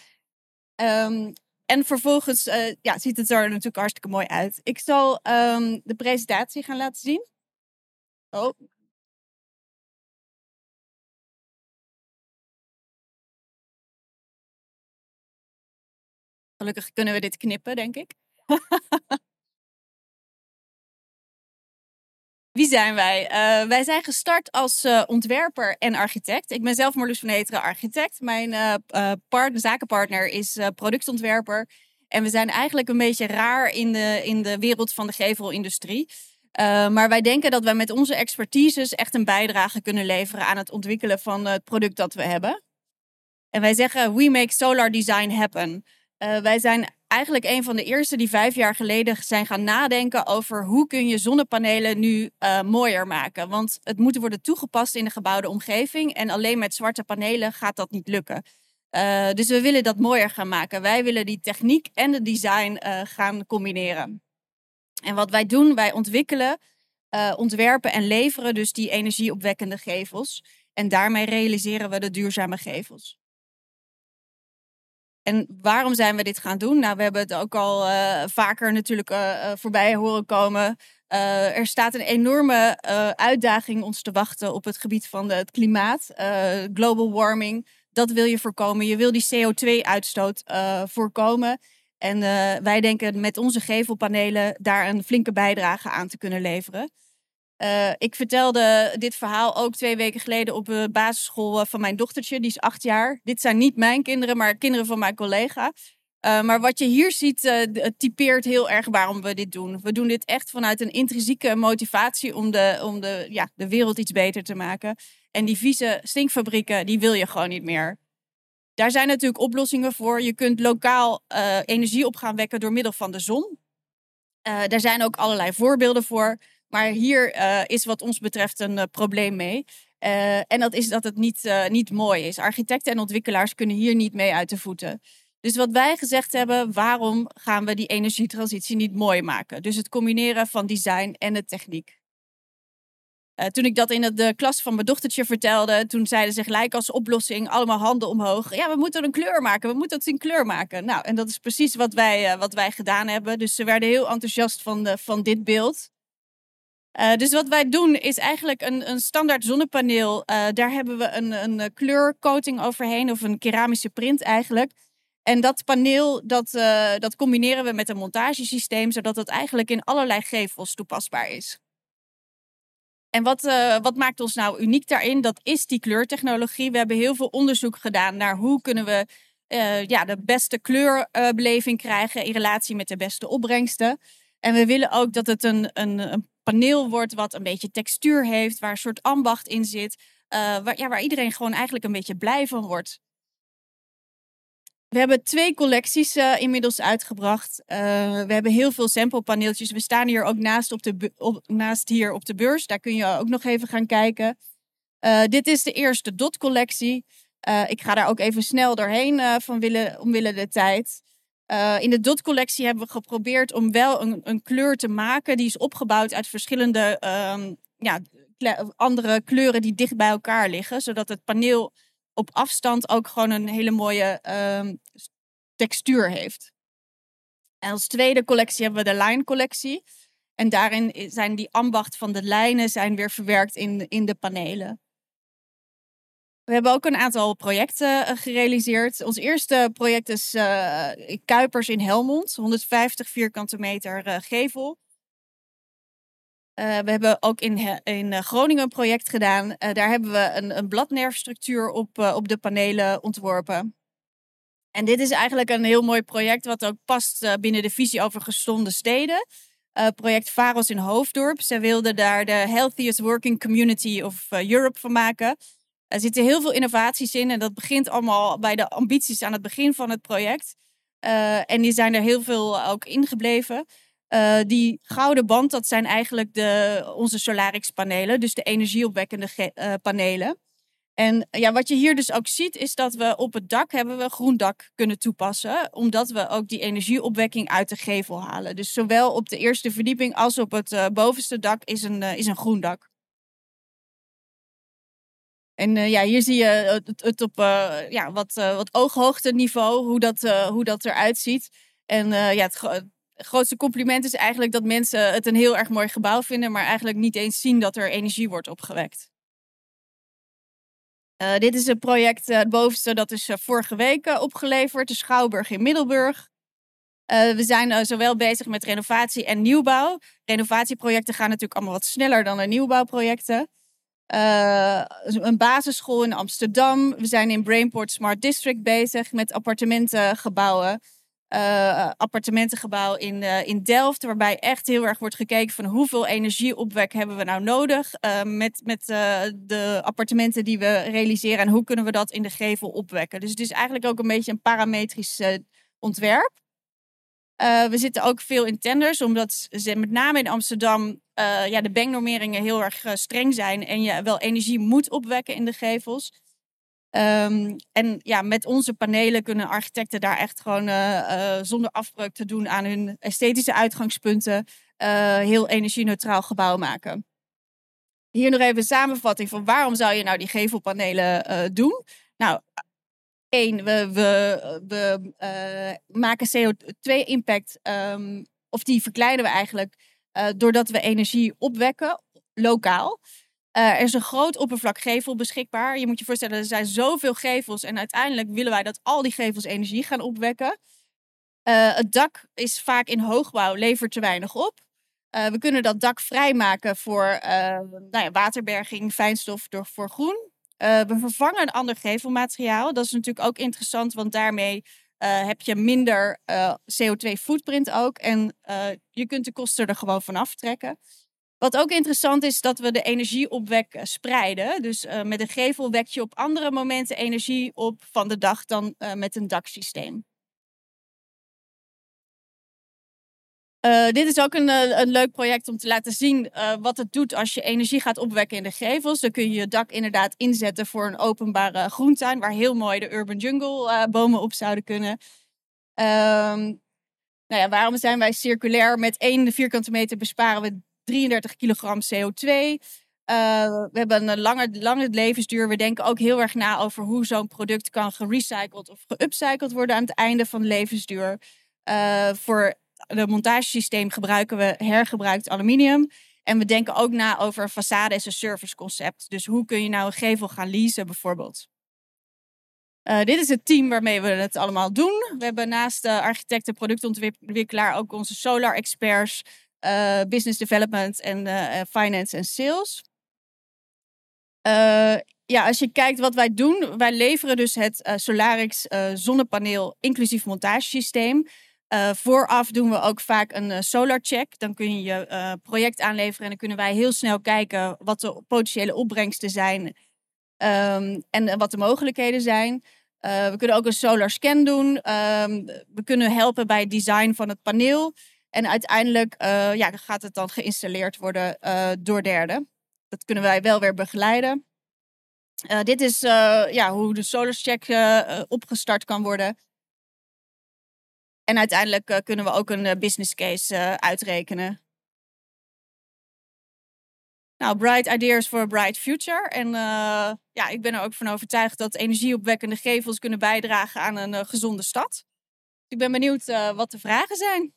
Um, en vervolgens uh, ja, ziet het er natuurlijk hartstikke mooi uit. Ik zal um, de presentatie gaan laten zien. Oh. Gelukkig kunnen we dit knippen, denk ik. Wie zijn wij? Uh, wij zijn gestart als uh, ontwerper en architect. Ik ben zelf Marloes van Heteren, architect. Mijn uh, partner, zakenpartner is productontwerper. En we zijn eigenlijk een beetje raar in de, in de wereld van de gevelindustrie. maar wij denken dat wij met onze expertises echt een bijdrage kunnen leveren aan het ontwikkelen van het product dat we hebben. En wij zeggen, we make solar design happen. wij zijn eigenlijk een van de eerste die vijf jaar geleden zijn gaan nadenken over hoe kun je zonnepanelen nu uh, mooier maken. Want het moet worden toegepast in de gebouwde omgeving en alleen met zwarte panelen gaat dat niet lukken. Uh, dus we willen dat mooier gaan maken. Wij willen die techniek en de design uh, gaan combineren. En wat wij doen, wij ontwikkelen, ontwerpen en leveren dus die energieopwekkende gevels. En daarmee realiseren we de duurzame gevels. En waarom zijn we dit gaan doen? Nou, we hebben het ook al uh, vaker natuurlijk uh, voorbij horen komen. Er staat een enorme uitdaging ons te wachten op het gebied van het klimaat. global warming, dat wil je voorkomen. Je wil die CO2-uitstoot voorkomen. En wij denken met onze gevelpanelen daar een flinke bijdrage aan te kunnen leveren. Uh, ik vertelde dit verhaal ook twee weken geleden op de basisschool van mijn dochtertje. Die is acht jaar. Dit zijn niet mijn kinderen, maar kinderen van mijn collega. Maar wat je hier ziet, uh, typeert heel erg waarom we dit doen. We doen dit echt vanuit een intrinsieke motivatie om de, om de, ja, de wereld iets beter te maken. En die vieze stinkfabrieken, die wil je gewoon niet meer. Daar zijn natuurlijk oplossingen voor. Je kunt lokaal energie op gaan wekken door middel van de zon. daar zijn ook allerlei voorbeelden voor. Maar hier uh, is wat ons betreft een uh, probleem mee. Uh, en dat is dat het niet, niet mooi is. Architecten en ontwikkelaars kunnen hier niet mee uit de voeten. Dus wat wij gezegd hebben, waarom gaan we die energietransitie niet mooi maken? Dus het combineren van design en de techniek. toen ik dat in de klas van mijn dochtertje vertelde, toen zeiden ze gelijk als oplossing allemaal handen omhoog. Ja, we moeten een kleur maken, we moeten het in kleur maken. Nou, en dat is precies wat wij, wat wij gedaan hebben. Dus ze werden heel enthousiast van, de, van dit beeld. Uh, dus wat wij doen is eigenlijk een, een standaard zonnepaneel. Uh, daar hebben we een, een kleurcoating overheen, of een keramische print eigenlijk. En dat paneel, dat, dat combineren we met een montagesysteem, zodat het eigenlijk in allerlei gevels toepasbaar is. En wat, wat maakt ons nou uniek daarin? Dat is die kleurtechnologie. We hebben heel veel onderzoek gedaan naar hoe kunnen we ja, de beste kleurbeleving krijgen in relatie met de beste opbrengsten. En we willen ook dat het een, een, een paneel wordt wat een beetje textuur heeft, waar een soort ambacht in zit, uh, waar, ja, waar iedereen gewoon eigenlijk een beetje blij van wordt. We hebben twee collecties uh, inmiddels uitgebracht. Uh, we hebben heel veel samplepaneeltjes. We staan hier ook naast, op de op, naast hier op de beurs. Daar kun je ook nog even gaan kijken. dit is de eerste dot-collectie. ik ga daar ook even snel doorheen van willen, omwille de tijd. Uh, in de dotcollectie hebben we geprobeerd om wel een, een, kleur te maken die is opgebouwd uit verschillende um, ja, andere kleuren die dicht bij elkaar liggen, zodat het paneel op afstand ook gewoon een hele mooie um, textuur heeft. En als tweede collectie hebben we de lijncollectie. En daarin zijn die ambacht van de lijnen zijn weer verwerkt in, in de panelen. We hebben ook een aantal projecten uh, gerealiseerd. Ons eerste project is uh, Kuipers in Helmond, 150 vierkante meter uh, gevel. we hebben ook in, in Groningen een project gedaan. daar hebben we een, een bladnerfstructuur op, op de panelen ontworpen. En dit is eigenlijk een heel mooi project wat ook past binnen de visie over gezonde steden. project Varos in Hoofddorp. Zij wilden daar de Healthiest Working Community of Europe van maken. Er zitten heel veel innovaties in en dat begint allemaal bij de ambities aan het begin van het project. Uh, en die zijn er heel veel ook ingebleven. Uh, die gouden band, dat zijn eigenlijk de, onze Solarix-panelen, dus de energieopwekkende uh, panelen. En ja, wat je hier dus ook ziet, is dat we op het dak hebben we groen dak kunnen toepassen, omdat we ook die energieopwekking uit de gevel halen. Dus zowel op de eerste verdieping als op het bovenste dak is een, is een groen dak. En uh, ja, hier zie je het, op uh, ja, wat, uh, wat ooghoogte niveau, hoe dat, hoe dat eruit ziet. En ja, het, het, grootste compliment is eigenlijk dat mensen het een heel erg mooi gebouw vinden, maar eigenlijk niet eens zien dat er energie wordt opgewekt. dit is een project, het bovenste, dat is vorige week opgeleverd, de Schouwburg in Middelburg. we zijn zowel bezig met renovatie en nieuwbouw. Renovatieprojecten gaan natuurlijk allemaal wat sneller dan de nieuwbouwprojecten. Uh, een basisschool in Amsterdam. We zijn in Brainport Smart District bezig met appartementengebouwen. Uh, appartementengebouw in, uh, in Delft, waarbij echt heel erg wordt gekeken van hoeveel energieopwek hebben we nou nodig met, met de appartementen die we realiseren en hoe kunnen we dat in de gevel opwekken. Dus het is eigenlijk ook een beetje een parametrisch ontwerp. We zitten ook veel in tenders, omdat ze met name in Amsterdam uh, ja, de banknormeringen heel erg uh, streng zijn en je wel energie moet opwekken in de gevels. Um, en ja, met onze panelen kunnen architecten daar echt gewoon zonder afbreuk te doen aan hun esthetische uitgangspunten heel energie-neutraal gebouw maken. Hier nog even een samenvatting van waarom zou je nou die gevelpanelen doen? Nou, één, we, we, we maken CO2-impact, um, ehm, of die verkleinen we eigenlijk uh, doordat we energie opwekken, lokaal. Uh, er is een groot oppervlak gevel beschikbaar. Je moet je voorstellen, er zijn zoveel gevels. En uiteindelijk willen wij dat al die gevels energie gaan opwekken. Het dak is vaak in hoogbouw, levert te weinig op. we kunnen dat dak vrijmaken voor nou ja, waterberging, fijnstof door, voor groen. We vervangen een ander gevelmateriaal. Dat is natuurlijk ook interessant, want daarmee uh, heb je minder eh, CO2-footprint ook. En je kunt de kosten er gewoon van aftrekken. Wat ook interessant is, dat we de energieopwek spreiden. Dus met een gevel wek je op andere momenten energie op van de dag dan met een daksysteem. Uh, dit is ook een, uh, een, leuk project om te laten zien uh, wat het doet als je energie gaat opwekken in de gevels. Dan kun je je dak inderdaad inzetten voor een openbare groentuin, waar heel mooi de urban jungle bomen op zouden kunnen. Um, nou ja, waarom zijn wij circulair? Met één vierkante meter besparen we 33 kilogram CO2. we hebben een lange, lange levensduur. We denken ook heel erg na over hoe zo'n product kan gerecycled of geupcycled worden aan het einde van de levensduur. voor het montagesysteem gebruiken we hergebruikt aluminium. En we denken ook na over façade as a service concept. Dus hoe kun je nou een gevel gaan leasen bijvoorbeeld. Uh, dit is het team waarmee we het allemaal doen. We hebben naast de architect en productontwikkelaar ook onze solar experts, uh, business development en uh, finance en sales. ja, als je kijkt wat wij doen, wij leveren dus het Solarix zonnepaneel inclusief montagesysteem. Uh, vooraf doen we ook vaak een uh, solar check. Dan kun je je uh, project aanleveren en dan kunnen wij heel snel kijken wat de potentiële opbrengsten zijn um, en wat de mogelijkheden zijn. we kunnen ook een solar scan doen. Um, we kunnen helpen bij het design van het paneel. En uiteindelijk ja, gaat het dan geïnstalleerd worden door derden. Dat kunnen wij wel weer begeleiden. dit is ja, hoe de solar check opgestart kan worden. En uiteindelijk eh, kunnen we ook een eh, business case eh, uitrekenen. Nou, Bright Ideas for a Bright Future. En ja, ik ben er ook van overtuigd dat energieopwekkende gevels kunnen bijdragen aan een gezonde stad. Ik ben benieuwd wat de vragen zijn.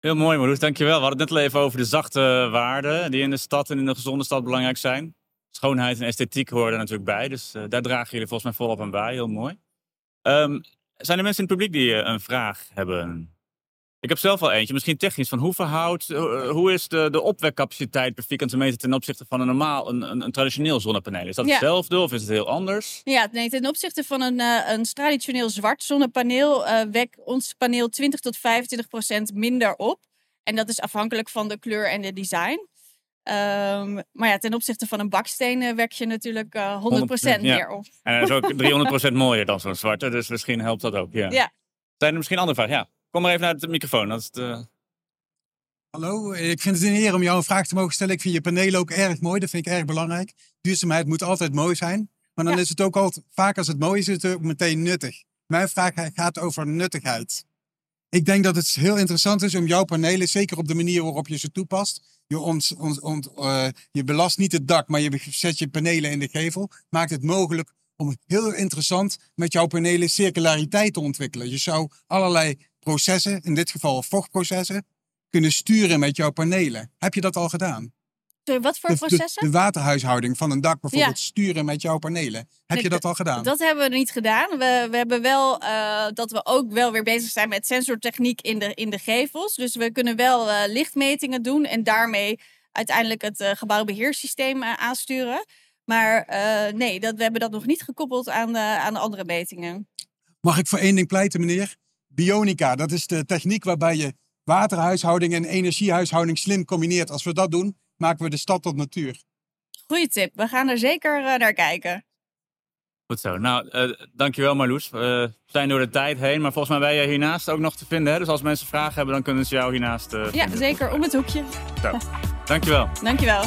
Heel mooi, Marloes. Dankjewel. We hadden het net al even over de zachte waarden die in de stad en in een gezonde stad belangrijk zijn. Schoonheid en esthetiek horen er natuurlijk bij. Dus daar dragen jullie volgens mij volop aan bij. Heel mooi. Ehm, zijn er mensen in het publiek die eh, een vraag hebben? Ik heb zelf wel eentje, misschien technisch. Van hoe verhoudt, eh, hoe is de, de opwekcapaciteit per vierkante meter ten opzichte van een normaal, een, een, een traditioneel zonnepaneel? Is dat Ja. hetzelfde of is het heel anders? Ja, nee, ten opzichte van een, eh, een traditioneel zwart zonnepaneel eh wekt ons paneel 20 tot 25 procent minder op. En dat is afhankelijk van de kleur en de design. Ehm, maar ja, ten opzichte van een baksteen eh, wek je natuurlijk eh 100 procent 100%, ja. meer op. En dat is ook 300% mooier dan zo'n zwarte, dus misschien helpt dat ook. Ja. Ja. Zijn er misschien andere vragen? Ja, kom maar even naar de microfoon. Dat is de... Hallo, ik vind het een eer om jou een vraag te mogen stellen. Ik vind je panelen ook erg mooi, dat vind ik erg belangrijk. Duurzaamheid moet altijd mooi zijn. Maar dan Ja. is het ook altijd, vaak als het mooi is, is het ook meteen nuttig. Mijn vraag gaat over nuttigheid. Ik denk dat het heel interessant is om jouw panelen, zeker op de manier waarop je ze toepast. Je, eh, je belast niet het dak, maar je zet je panelen in de gevel. Maakt het mogelijk om heel interessant met jouw panelen circulariteit te ontwikkelen. Je zou allerlei processen, in dit geval vochtprocessen, kunnen sturen met jouw panelen. Heb je dat al gedaan? Sorry, wat voor De, de, processen? de waterhuishouding van een dak bijvoorbeeld sturen met jouw panelen. Heb Nee, je dat al gedaan? Dat hebben we niet gedaan. We, we hebben wel eh, dat we ook wel weer bezig zijn met sensortechniek in de, in de gevels. Dus we kunnen wel eh, lichtmetingen doen en daarmee uiteindelijk het eh, gebouwbeheersysteem eh, aansturen. Maar nee, dat, we hebben dat nog niet gekoppeld aan, de, aan de andere metingen. Mag ik voor één ding pleiten, meneer? Bionica, dat is de techniek waarbij je waterhuishouding en energiehuishouding slim combineert. Als we dat doen, maken we de stad tot natuur. Goeie tip. We gaan er zeker eh, naar kijken. Goed zo. Nou, eh, dankjewel Marloes. Eh, we zijn door de tijd heen, maar volgens mij ben jij hiernaast ook nog te vinden. Hè? Dus als mensen vragen hebben, dan kunnen ze jou hiernaast eh Ja, vinden. zeker. Om het hoekje. Zo. Dankjewel. Dankjewel.